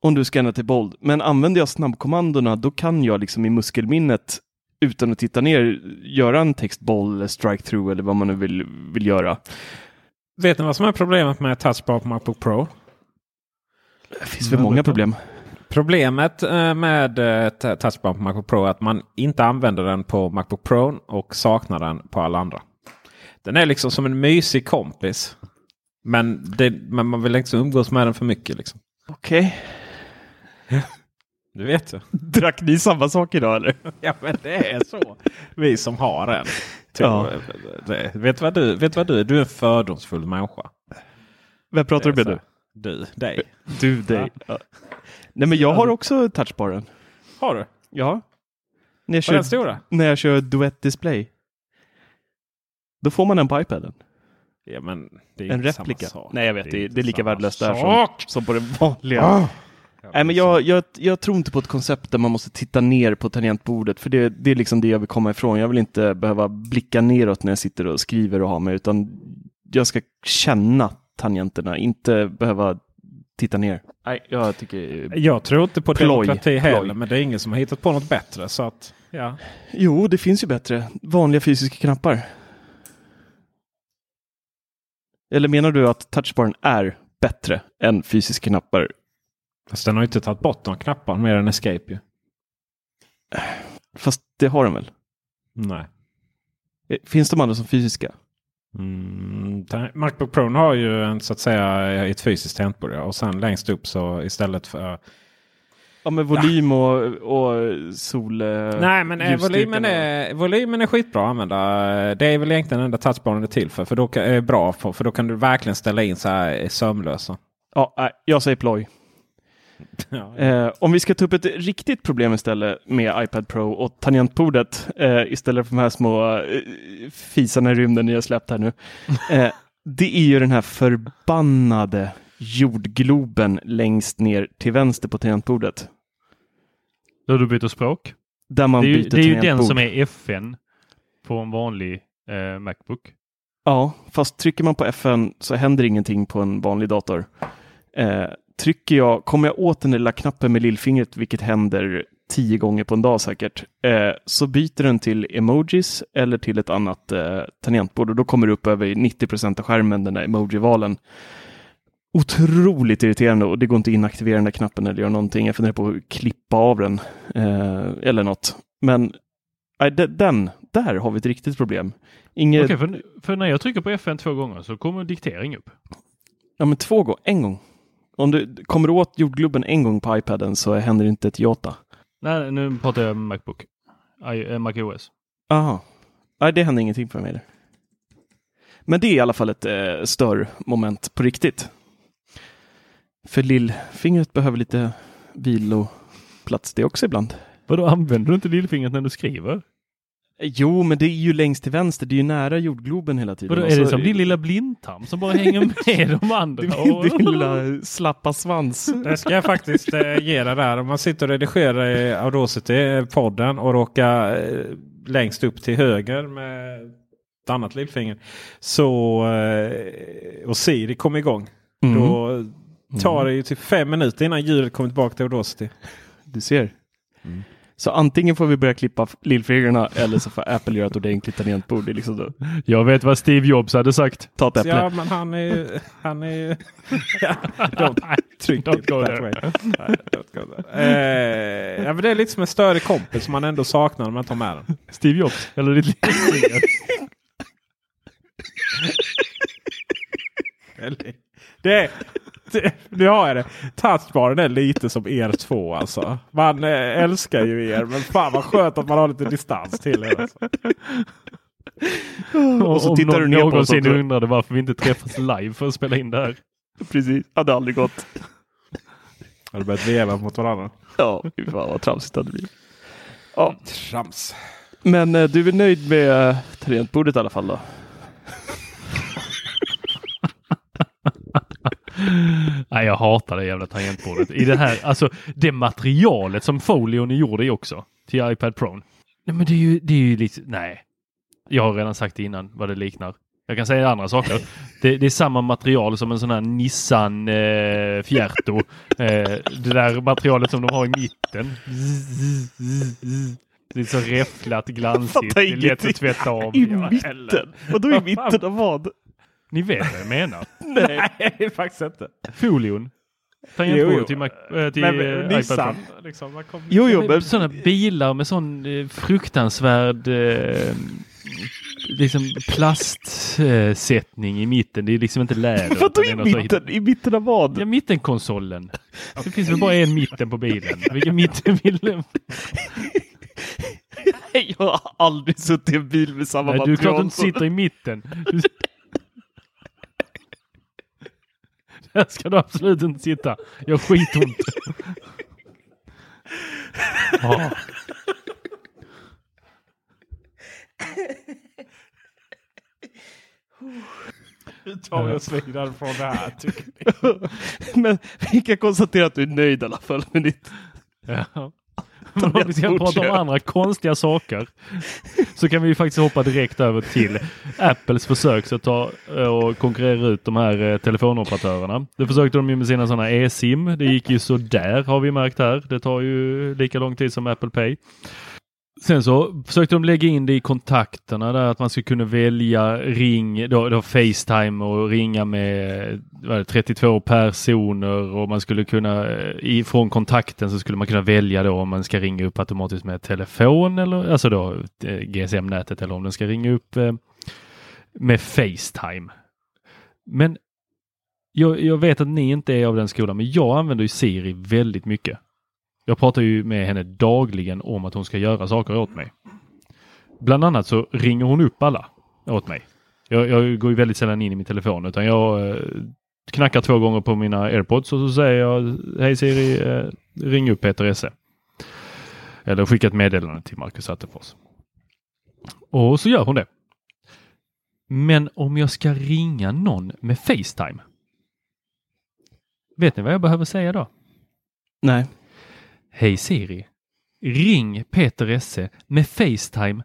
Om du scannar till bold. Men använder jag snabbkommandona då kan jag liksom i muskelminnet utan att titta ner göra en textboll eller strike through eller vad man nu vill, vill göra.
Vet ni vad som är problemet med touchbar på Macbook Pro?
Det finns väl många problem.
Problemet eh, med eh, touchbar på Macbook Pro är att man inte använder den på Macbook Pro och saknar den på alla andra. Den är liksom som en mysig kompis. Men, det, men man vill inte umgås med den för mycket. Liksom.
Okej.
Du vet ju.
Drack ni samma sak idag eller?
Ja men det är så. Vi som har en.
Ja.
Det, vet, vad du, vet vad du är? Du är en fördomsfull människa.
Vem pratar du med nu?
Du, dig.
Du, dig. Ja. Nej men jag har också touchbaren.
Har du?
Ja. När jag,
den
kör,
stora?
när jag kör duett display. Då får man den på iPaden.
Ja men det är
En replika.
sak.
Nej jag vet, det är, det är lika värdelöst där som, som på den vanliga.
Ah.
Nej men jag, jag, jag tror inte på ett koncept där man måste titta ner på tangentbordet. För det, det är liksom det jag vill komma ifrån. Jag vill inte behöva blicka neråt när jag sitter och skriver och har mig. Utan jag ska känna tangenterna, inte behöva titta ner. Nej, jag tycker...
Jag tror inte på
Ploj,
demokrati heller.
ploj.
Men det är ingen som har hittat på något bättre. Så att, Ja.
Jo, det finns ju bättre. Vanliga fysiska knappar. Eller menar du att touchbaren är bättre än fysiska knappar?
Fast den har ju inte tagit bort de knappar mer än escape ju.
Fast det har den väl?
Nej.
Eh, Finns de andra som fysiska?
Mm, Macbook Pro har ju en, så att säga ett fysiskt tangentbord. Och sen längst upp så istället för...
Ja, med volym och, och sol... eh,
Nej men eh, volymen är, volymen är skitbra att använda. Det är väl egentligen den enda touchbaren är till för. För då är bra för, för då kan du verkligen ställa in så här eh, sömlösa.
Ja, nej, jag säger ploj.
Ja.
Eh, om vi ska ta upp ett riktigt problem istället med iPad Pro och tangentbordet eh, istället för de här små eh, fisarna i rymden ni har släppt här nu. Eh, det är ju den här förbannade jordgloben längst ner till vänster på tangentbordet.
Då du byter språk.
Där man
det är ju, det är ju den som är FN på en vanlig eh, Macbook.
Ja, fast trycker man på FN så händer ingenting på en vanlig dator. Trycker jag, kommer jag åt den lilla knappen med lillfingret, vilket händer tio gånger på en dag säkert, eh, så byter den till emojis eller till ett annat eh, tangentbord och då kommer det upp över 90 procent av skärmen, den där emoji-valen. Otroligt irriterande och det går inte att inaktivera den där knappen eller göra någonting. Jag funderar på att klippa av den eh, eller något. Men nej, de- den, där har vi ett riktigt problem. Inget,
Okej, för, för när jag trycker på FN två gånger så kommer diktering upp.
Ja, men två gånger. En gång. Om du kommer åt jordgloben en gång på iPaden så händer inte ett jota.
Nej, nu pratar jag Macbook. I, eh, Mac OS.
Aha. Nej, det händer ingenting för mig där. Men det är i alla fall ett eh, störmoment på riktigt. För lillfingret behöver lite viloplats det också ibland.
Vadå, använder du inte lillfingret när du skriver?
Jo, men det är ju längst till vänster. Det är ju nära jordgloben hela tiden.
Vadå, är det
så-
som din lilla blindtarm som bara hänger med de andra?
Din, din lilla slappa svans.
Det ska jag faktiskt eh, ge dig där. Om man sitter och redigerar i Audacity-podden och råkar eh, längst upp till höger med ett annat lillfinger. Så, eh, och Siri kommer igång.
Mm.
Då tar det ju till fem minuter innan ljudet kommer tillbaka till Audacity.
Du ser. Så antingen får vi börja klippa lillfingrarna eller så får Apple göra ett ordentligt tangentbord. Liksom då.
Jag vet vad Steve Jobs hade sagt.
Ta ett äpple.
Ja, men han är ju... Han är ju ja, don't tryck
Don't
it
go there.
Nej, don't go there. Eh, ja, men det är lite som en större kompis som man ändå saknar när man tar med den.
Steve Jobs, eller ditt lillfinger.
Det, det, nu har jag det. Touchbaren är lite som er två alltså. Man eh, älskar ju er men fan vad skönt att man har lite distans till er. Alltså.
Och så
Om
tittar du ner på oss
någonsin undrade varför vi inte träffas live för att spela in det här.
Precis, hade aldrig gått.
Har du börjat veva mot varandra?
Ja, fy fan vad tramsigt det hade blivit. Ja,
Trams.
men eh, du är nöjd med eh, tangentbordet i alla fall då?
Nej, jag hatar det jävla tangentbordet. I det här, alltså det materialet som folien är gjord i också till iPad Pro. Nej, men det är ju, det är ju lite, nej. Jag har redan sagt innan vad det liknar. Jag kan säga andra saker. Det, det är samma material som en sån här Nissan eh, Fierto. Eh, det där materialet som de har i mitten. Det är så räfflat, glansigt. Det är lätt att tvätta av.
I mitten? Vadå i mitten av vad?
Ni vet vad jag menar.
Nej.
Faktiskt inte.
Folion. Tangentbordet till, Mac, äh, till
Men,
eh,
men Nissan,
Pro.
liksom, kom...
Jo, jo,
Men Sådana bilar med sån eh, fruktansvärd eh, liksom plastsättning i mitten. Det är liksom inte läder.
vadå i mitten? I mitten av vad?
Ja, mittenkonsolen. Det finns väl bara en mitten på bilen. Vilken mitten vill du?
Jag har aldrig suttit i en bil med samma
Nej, du är klart
material.
du inte sitter i mitten. Du... Där ska du absolut inte sitta. Jag har skitont. Ja.
Nu tar vi oss vidare från det här. Tycker
Men vi kan konstatera att du är nöjd i alla fall med ditt...
Ja. Men om vi ska prata om andra konstiga saker så kan vi faktiskt hoppa direkt över till Apples försök att ta eh, och konkurrera ut de här eh, telefonoperatörerna. Det försökte de ju med sina sådana e-sim. Det gick ju så där har vi märkt här. Det tar ju lika lång tid som Apple Pay. Sen så försökte de lägga in det i kontakterna där att man skulle kunna välja ring, då, då Facetime och ringa med vad det, 32 personer och man skulle kunna eh, ifrån kontakten så skulle man kunna välja då om man ska ringa upp automatiskt med telefon eller alltså då eh, GSM-nätet eller om den ska ringa upp eh, med Facetime. Men jag, jag vet att ni inte är av den skolan, men jag använder ju Siri väldigt mycket. Jag pratar ju med henne dagligen om att hon ska göra saker åt mig. Bland annat så ringer hon upp alla åt mig. Jag, jag går ju väldigt sällan in i min telefon utan jag eh, knackar två gånger på mina airpods och så säger jag Hej Siri, eh, ring upp Peter Esse. Eller skicka ett meddelande till Marcus Attefors. Och så gör hon det. Men om jag ska ringa någon med Facetime. Vet ni vad jag behöver säga då?
Nej.
Hej Siri. Ring Peter Esse med Facetime.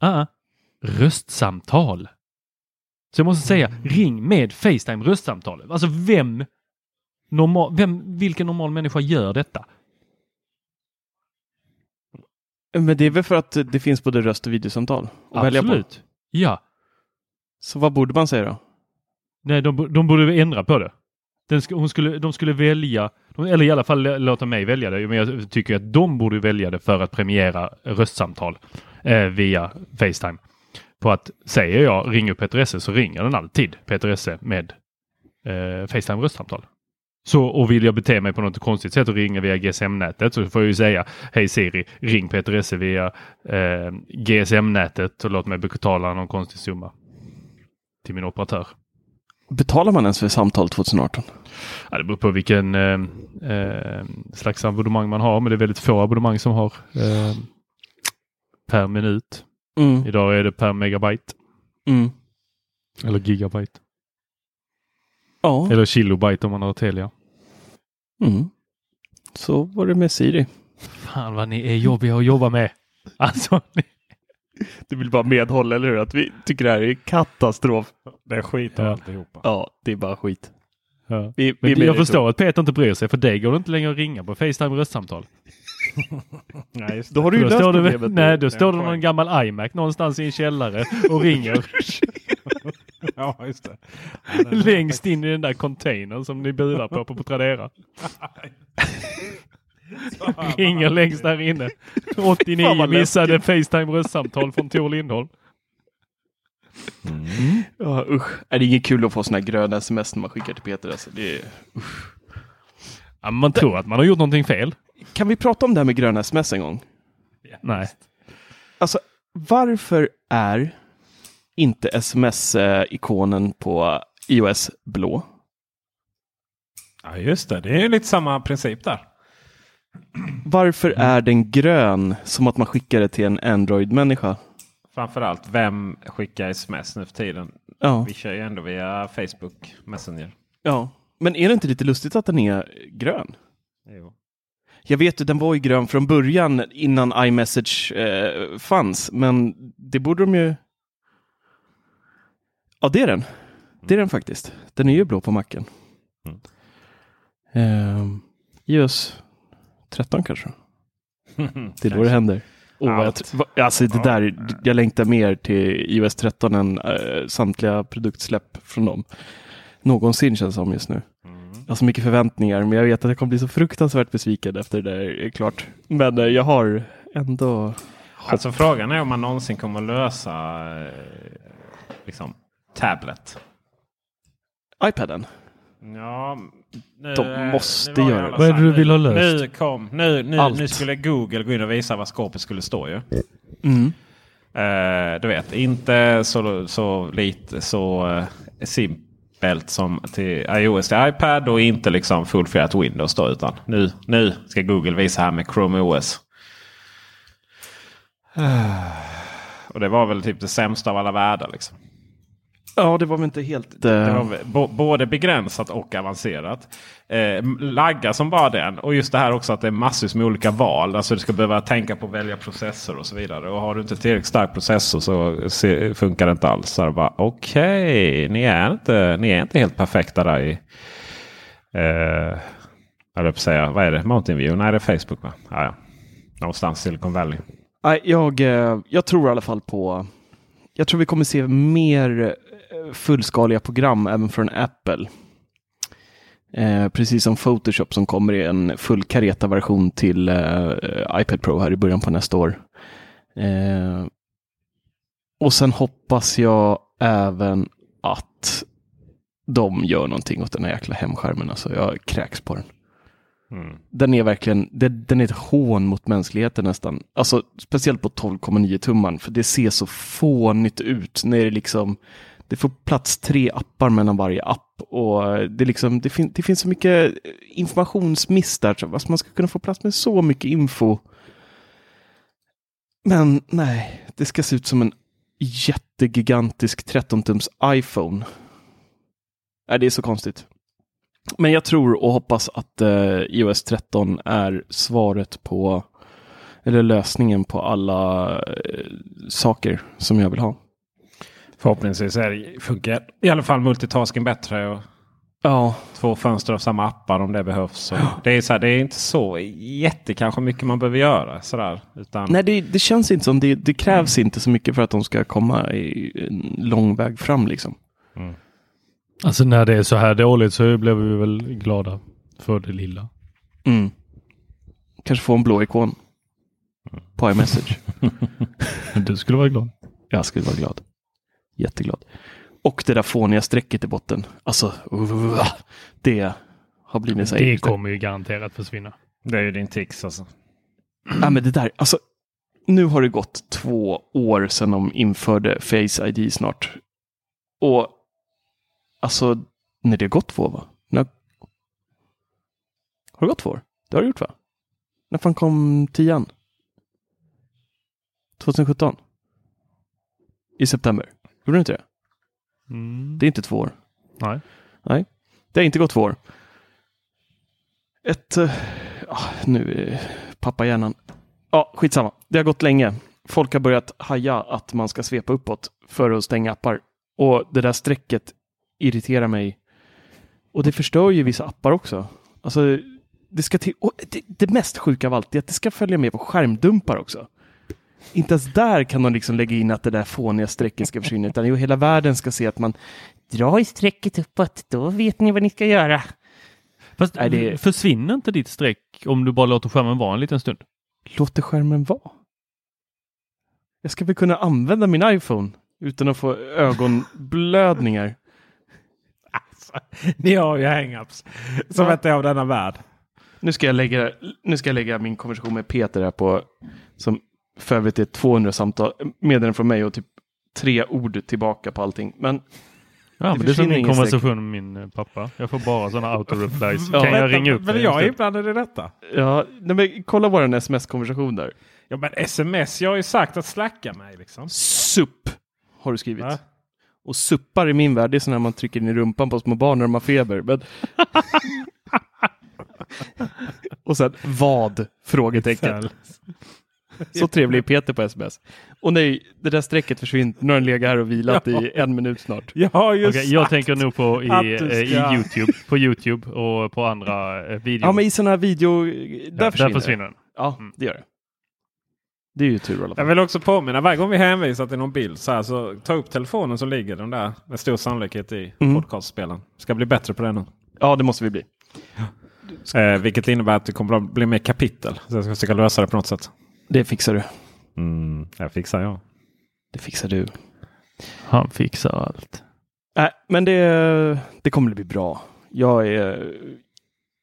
Ah, röstsamtal. Så jag måste säga ring med Facetime röstsamtal. Alltså vem, normal, vem, vilken normal människa gör detta?
Men det är väl för att det finns både röst och videosamtal på.
Absolut. Ja.
Så vad borde man säga då?
Nej, de, de borde ändra på det. Den sk hon skulle, de skulle välja, eller i alla fall låta mig välja det. Men jag tycker att de borde välja det för att premiera röstsamtal eh, via Facetime. På att säger jag ring upp Peter Esse så ringer den alltid Peter Esse med eh, Facetime röstsamtal. Så och vill jag bete mig på något konstigt sätt och ringa via GSM-nätet så får jag ju säga Hej Siri, ring Peter Esse via eh, GSM-nätet och låt mig betala någon konstig summa till min operatör.
Betalar man ens för samtal 2018?
Ja, det beror på vilken eh, eh, slags abonnemang man har, men det är väldigt få abonnemang som har eh, per minut.
Mm.
Idag är det per megabyte.
Mm.
Eller gigabyte.
Ja.
Eller kilobyte om man har Telia.
Mm. Så var det med Siri.
Fan vad ni är jobbiga att jobba med. Alltså, ni...
Du vill bara medhålla, eller hur? Att vi tycker det här är katastrof.
Det är skit av
Ja.
alltihopa.
Ja, det är bara skit.
Ja.
Vi,
Men
vi
jag förstår att Peter inte bryr sig, för dig går det inte längre att ringa på Facetime röstsamtal.
Nej, just
Då har du ju löst
står det,
problemet.
nej, då står
en
det någon gammal iMac någonstans i en källare och ringer
Ja, just det. Ja,
längst in i den där containern som ni budar på på Tradera. ringer längst där inne.
Fan
89
vad
missade Facetime röstsamtal från Tor Lindholm.
Ja, usch. Är det inget kul att få sådana här gröna sms när man skickar till Peter? Alltså, det är...
Ja, man tror att man har gjort någonting fel.
Kan vi prata om det här med gröna sms en gång?
Nej.
Alltså, varför är inte sms-ikonen på iOS blå?
Ja, just det. Det är ju lite samma princip där.
Varför är den grön som att man skickar det till en Android-människa?
Framförallt, vem skickar sms nu för tiden?
Ja.
Vi kör ju ändå via Facebook Messenger.
ja. Men är det inte lite lustigt att den är grön?
Jo.
Jag vet att den var ju grön från början innan iMessage eh, fanns, men det borde de ju... Ja, det är den. Det är den faktiskt. Den är ju blå på macken.
Mm.
Eh, iOS 13 kanske? Det är då det händer. Oh, jag, alltså det där, jag längtar mer till iOS 13 än eh, samtliga produktsläpp från dem. Någonsin känns det som just nu.
Mm.
Jag har så mycket förväntningar, men jag vet att jag kommer bli så fruktansvärt besviken efter det där är klart. Men eh, jag har ändå...
Alltså frågan är om man någonsin kommer att lösa eh, liksom, tablet.
iPaden.
Ja, nu,
De
eh,
måste göra det.
Vad är det du vill ha löst?
Nu kom, nu, nu,
Allt.
nu skulle Google gå in och visa vad skåpet skulle stå ju.
Mm.
Eh, du vet, inte så, så lite så eh, simpelt som till iOS till iPad och inte liksom fullfjädrat Windows då. Utan nu, nu ska Google visa här med Chrome OS. Och det var väl typ det sämsta av alla världar. Liksom.
Ja, det var väl inte helt...
Det var väl bo, både begränsat och avancerat. Eh, lagga som bara den. Och just det här också att det är massvis med olika val. Alltså du ska behöva tänka på att välja processor och så vidare. Och har du inte tillräckligt stark processor så se, funkar det inte alls. Okej, ni, är inte, ni är inte helt perfekta där i... Eh, jag säga, vad är det? Mountain View? Nej, det är Facebook va? Ja, ja. Någonstans Silicon Valley.
Nej, jag, eh, jag tror i alla fall på... Jag tror vi kommer se mer fullskaliga program även från Apple. Eh, precis som Photoshop som kommer i en full version till eh, iPad Pro här i början på nästa år. Eh, och sen hoppas jag även att de gör någonting åt den här jäkla hemskärmen. Alltså jag kräks på den.
Mm.
Den är verkligen, det, den är ett hån mot mänskligheten nästan. Alltså speciellt på 12,9 tumman, för det ser så fånigt ut när det liksom, det får plats tre appar mellan varje app och det, liksom, det, fin, det finns så mycket informationsmiss där, så alltså man ska kunna få plats med så mycket info. Men nej, det ska se ut som en jättegigantisk 13-tums iPhone. Nej, det är så konstigt. Men jag tror och hoppas att eh, iOS 13 är svaret på eller lösningen på alla eh, saker som jag vill ha.
Förhoppningsvis är det, funkar i alla fall multitasking bättre. Och
ja.
Två fönster av samma appar om det behövs. Ja. Det, är så här, det är inte så jätte kanske mycket man behöver göra. Sådär, utan...
Nej, det, det känns inte som det, det krävs mm. inte så mycket för att de ska komma i en lång väg fram. Liksom. Mm.
Alltså när det är så här dåligt så blev vi väl glada för det lilla.
Mm. Kanske få en blå ikon på iMessage.
du skulle vara glad.
Jag skulle vara glad. Jätteglad. Och det där fåniga strecket i botten. Alltså, uh, det har blivit så
Det kommer ju garanterat försvinna.
Det är ju din tics alltså.
Ja, men det där, alltså. Nu har det gått två år sedan de införde Face ID snart. Och Alltså, när det har gått två va? När... Har det gått två år? Det har det gjort va? När fan kom tian? 2017? I september? Gjorde det inte det? Mm. Det är inte två år.
Nej.
Nej, det har inte gått två år. Ett... Uh, nu är pappa hjärnan. Ja, skitsamma. Det har gått länge. Folk har börjat haja att man ska svepa uppåt för att stänga appar. Och det där strecket irriterar mig. Och det förstör ju vissa appar också. Alltså, det, ska till, det, det, mest sjuka av allt är att det ska följa med på skärmdumpar också. Inte ens där kan de liksom lägga in att det där fåniga strecket ska försvinna, utan jo, hela världen ska se att man drar i strecket uppåt, då vet ni vad ni ska göra.
Fast Nej, det... försvinner inte ditt streck om du bara låter skärmen vara en liten stund?
Låter skärmen vara? Jag ska väl kunna använda min iPhone utan att få ögonblödningar.
Ni har ju hang-ups som ja. inte är av denna värld.
Nu ska, jag lägga, nu ska jag lägga min konversation med Peter här på, som för övrigt är 200 samtal, meddelanden från mig och typ tre ord tillbaka på allting. Men
Ja, det, men det är som min konversation med min eh, pappa. Jag får bara sådana auto-replies. ja, kan jag ringa upp
Men jag är inblandad i detta.
Ja, nej, men kolla vår sms-konversation där.
Ja, men sms, jag har ju sagt att slacka mig liksom.
SUP har du skrivit. Va? Och suppar i min värld, det är sådana man trycker in i rumpan på små barn när de har feber. Men... och sen vad? Frågetecken. Så trevlig är Peter på sms. Och nej, det där strecket försvinner. Nu har den legat här och vilat ja. i en minut snart.
Ja, just okay,
Jag tänker nog på i, eh, i Youtube, på Youtube och på andra eh, videor.
Ja, men i sådana här video, där ja, försvinner,
där försvinner den.
Ja, mm. det gör det. Det är ju tur i alla
fall. Jag vill också påminna varje gång vi hänvisar till någon bild så, här, så ta upp telefonen så ligger den där med stor sannolikhet i mm. podcastspelaren. Ska bli bättre på det nu.
Ja, det måste vi bli.
Eh, vilket innebär att det kommer att bli mer kapitel. Så jag ska försöka lösa det på något sätt.
Det fixar du.
Mm, jag fixar jag.
Det fixar du.
Han fixar allt.
Äh, men det, det kommer att bli bra. Jag är...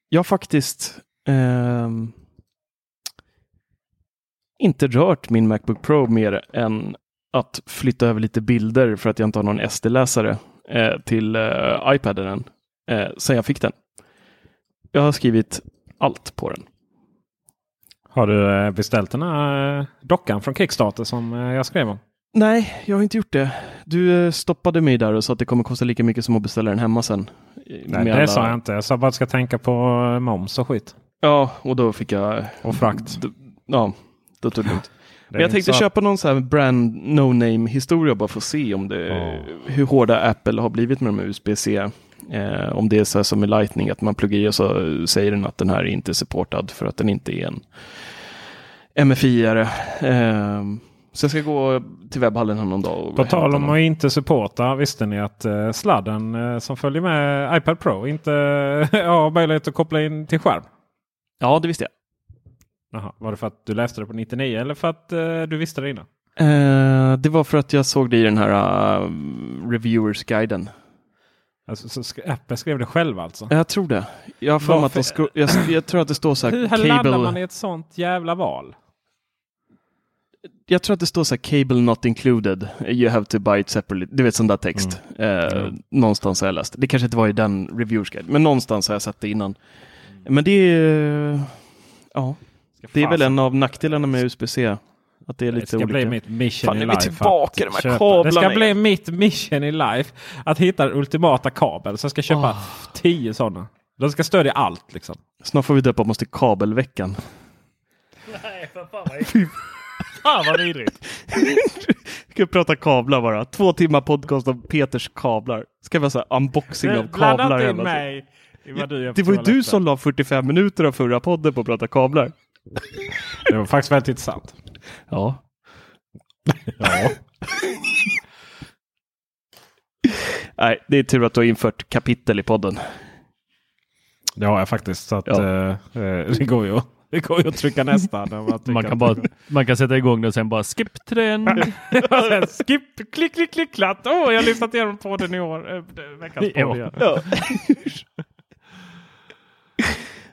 Jag har faktiskt... Eh, inte rört min Macbook Pro mer än att flytta över lite bilder för att jag inte har någon SD-läsare eh, till eh, iPaden än, eh, sen jag fick den. Jag har skrivit allt på den.
Har du eh, beställt den här eh, dockan från Kickstarter som eh, jag skrev om?
Nej, jag har inte gjort det. Du stoppade mig där och sa att det kommer kosta lika mycket som att beställa den hemma sen.
Nej, det alla... sa jag inte. Jag sa bara att jag ska tänka på moms och skit.
Ja, och då fick jag...
Och frakt.
Ja, då tog det lugnt. Men jag tänkte så... köpa någon sån här brand no name historia bara för att se om det, oh. hur hårda Apple har blivit med de här USB-C. Eh, om det är så här som med Lightning, att man pluggar i och så säger den att den här är inte supportad för att den inte är en MFI-are. Eh, så jag ska gå till webbhallen här någon dag.
På tal om att inte supporta. Visste ni att eh, sladden eh, som följer med iPad Pro inte eh, har möjlighet att koppla in till skärm?
Ja, det visste jag.
Jaha, var det för att du läste det på 99 eller för att eh, du visste det innan?
Eh, det var för att jag såg det i den här uh, Reviewers-guiden.
Alltså, så sk- Apple skrev det själv alltså?
Jag tror det. Jag att de skro- jag, jag tror att det står så
Hur
här
landar
cable.
man i ett sånt jävla val?
Jag tror att det står så här cable not included. You have to buy it separately. Du vet sån där text. Eh,
Mm.
Någonstans har jag läst. Det kanske inte var i den reviewers guide, men någonstans har jag sett det innan. Men det är, ja, det är väl en av nackdelarna med USB-C. Att det är
Det
lite
ska
olika.
bli mitt mission
Fan,
i
nu är vi
life.
tillbaka i
att
de här
köpa-
kablarna
Det ska bli mitt mission i life. Att hitta den ultimata kabeln. Så jag ska köpa
Åh.
tio sådana. De ska stödja allt liksom.
Snart får vi döpa oss till kabelveckan.
Nej, för fan vad, fan vad vidrigt.
Vi ska prata kablar bara. Två timmar podcast om Peters kablar. Ska vi ha så här unboxing av
Blanda
kablar? hela
mig i vad du
Det var ju du som la 45 minuter av förra podden på att prata kablar.
Det var faktiskt väldigt intressant.
Ja.
Ja.
Nej, det är tur att du har infört kapitel i podden.
Det har jag faktiskt. Så att,
Ja.
eh, eh, det, går ju, det går ju att trycka nästa. när man,
Man kan,
att-
bara, man kan sätta igång det och sen bara skip den.
Sen skip, klick, klick, klick, klatt. Åh, jag har lyssnat igenom podden i år. Eh, Veckans podd igen.
Ja.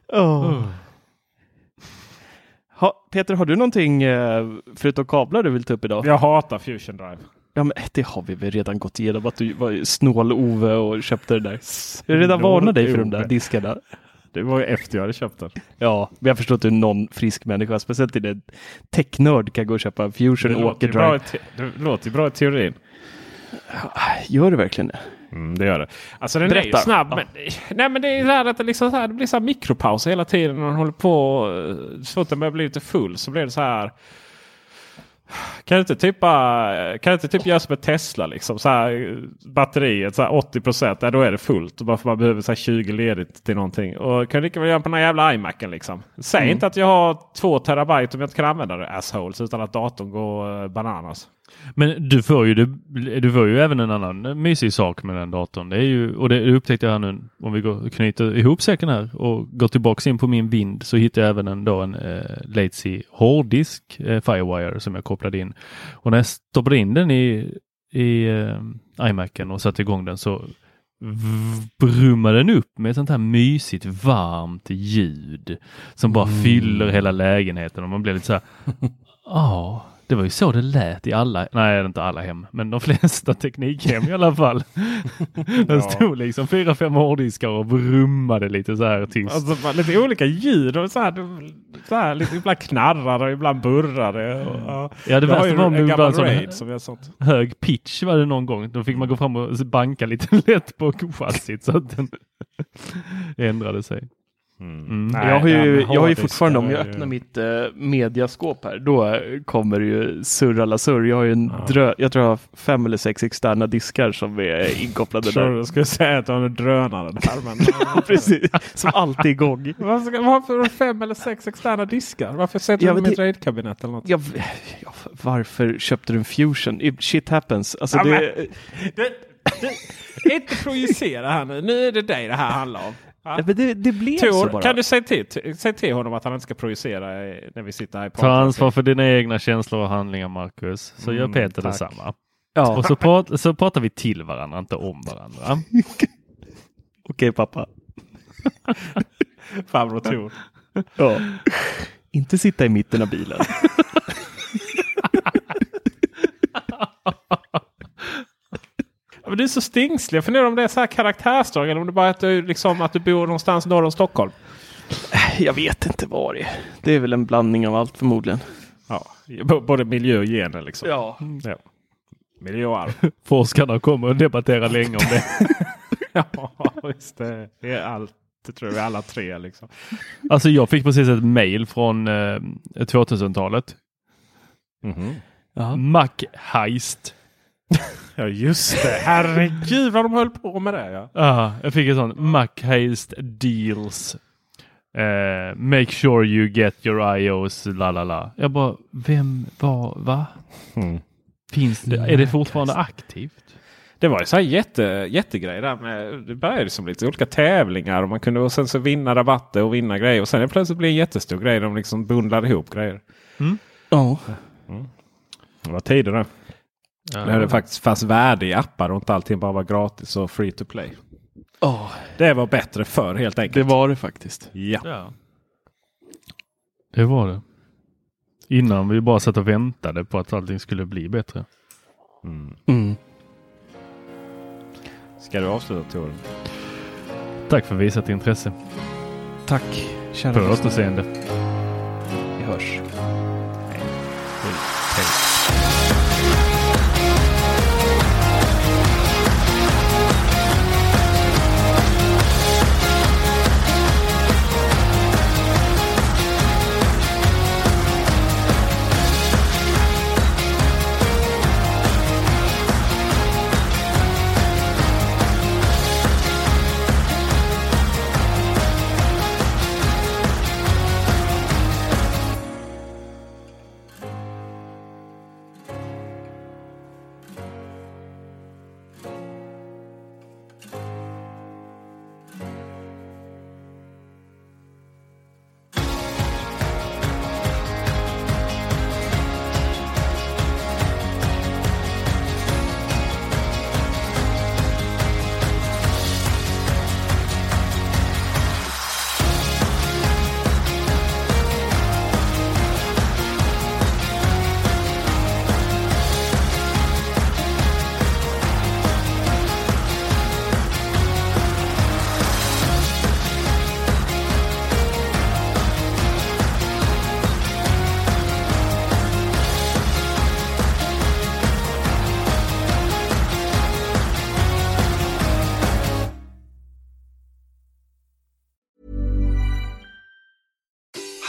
oh. Peter, har du någonting eh, förutom kablar du vill ta upp idag?
Jag hatar Fusion Drive.
Ja, men det har vi väl redan gått igenom att du var snål-Ove och köpte det där. Jag har redan varnat dig för de där diskarna.
Det var ju efter jag hade köpt den.
Ja, men jag förstår att du är någon frisk människa, speciellt inte en technörd kan gå och köpa en Fusion
Det
och
låter,
åker
ju bra i
drive.
te- det låter ju bra i teorin.
Gör det verkligen det?
Mm, det gör det. Alltså den är ju
Berätta.
snabb.
Ja.
Men, nej men det är så här att det, liksom så här, det blir så här mikropauser hela tiden. När man håller på. eh, Så fort den börjar bli lite full så blir det så här. Kan du inte typ, bara- kan inte typ göra som ett Tesla liksom? Så här, eh, batteriet så här 80 procent. Då är det fullt. Och bara för man behöver så här 20 ledigt till någonting. Och kan du lika väl göra på den här jävla iMacen liksom. Säg
Mm.
inte att jag har 2 terabyte om jag inte kan använda det assholes. Utan att datorn går eh, bananas.
Men du får, ju, du, får ju även en annan mysig sak med den datorn. Det är ju, och det upptäckte jag nu om vi går, knyter ihop säcken här och går tillbaks in på min vind så hittar jag även en, då en eh, Lazy hårddisk eh, Firewire som jag kopplade in. Och när jag stoppade in den i, i eh, iMacen och satte igång den så brummar den upp med ett sånt här mysigt varmt ljud som bara fyller hela lägenheten och man blir lite så här. Ja, det var ju så det lät i alla, nej inte alla hem, men de flesta teknikhem i alla fall. Det stod liksom fyra, fem hårddiskar och brummade lite så här tyst.
Alltså, lite olika ljud. Och så här, så här, lite, ibland knarrar det och ibland burrar det. Och, ja.
Ja, det
Jag
värsta
ju
var om
en
det var sån
Raid som gör sånt.
hög pitch var det någon gång. Då fick man gå fram och banka lite lätt på chassit så att den ändrade sig. Mm.
Nej,
jag har ju, jag har ju fortfarande, om jag öppnar mitt eh, mediaskåp här, då eh, kommer det ju surr alla surr. Jag har ju en drö, jag tror jag har fem eller sex externa diskar som är inkopplade där.
jag skulle säga att du har en drönare där. Men,
Precis, som alltid igång.
Varför, har du fem eller sex externa diskar? Varför sätter
Ja,
du dem
men
i ett raidkabinett eller något?
Jag, ja, varför köpte du en fusion? Shit happens. Alltså
Ja,
det,
Det, det, inte projicera här nu. Nu är det dig det här handlar om. Ja.
Det, det blev så
Tor,
bara.
kan du säga till, säg till honom att han inte ska projicera när vi sitter här i
Ta ansvar för dina egna känslor och handlingar Marcus. Så gör
Mm,
Peter
tack.
detsamma.
Ja,
Och så, prat, så pratar vi till varandra, inte om varandra.
okej pappa.
farbror Tor.
Ja. Inte sitta i mitten av bilen.
Ja, men du är så stingslig. Jag funderar om det är så här karaktärsdrag eller om det bara är att du, liksom, att du bor någonstans norr om Stockholm.
Jag vet inte vad det är. Det är väl en blandning av allt förmodligen.
Ja, både miljö och gener liksom.
Ja.
Ja. Miljö och arv.
Forskarna kommer att debattera länge om det.
ja, just det. Är allt. Det tror jag vi alla tre liksom.
Alltså jag fick precis ett mail från eh, 2000-talet. Mac Heist.
Ja just det. Herregud vad de höll på med det. Ja.
Ja, jag fick ett sånt Mac Heist Deals. Eh, make sure you get your iOS, la la la. Jag bara, vem, var, va?
Mm.
Finns det, är det fortfarande aktivt?
Det var ju så här jätte, jättegrej där med. Det började som lite olika tävlingar och man kunde och sen så vinna rabatter och vinna grejer. Och sen det plötsligt blir en jättestor grej. De liksom bundlade ihop grejer.
Ja.
Det var tider det.
Ja.
När det faktiskt fanns värde i appar och inte allting bara var gratis och free to play.
Ja,
Det var bättre förr helt enkelt.
det var det faktiskt.
Ja.
Ja. Det var det. Innan vi bara satt och väntade på att allting skulle bli bättre.
Mm.
Ska du avsluta Tor?
Tack för visat intresse.
Tack, kära
På återseende.
Vi hörs.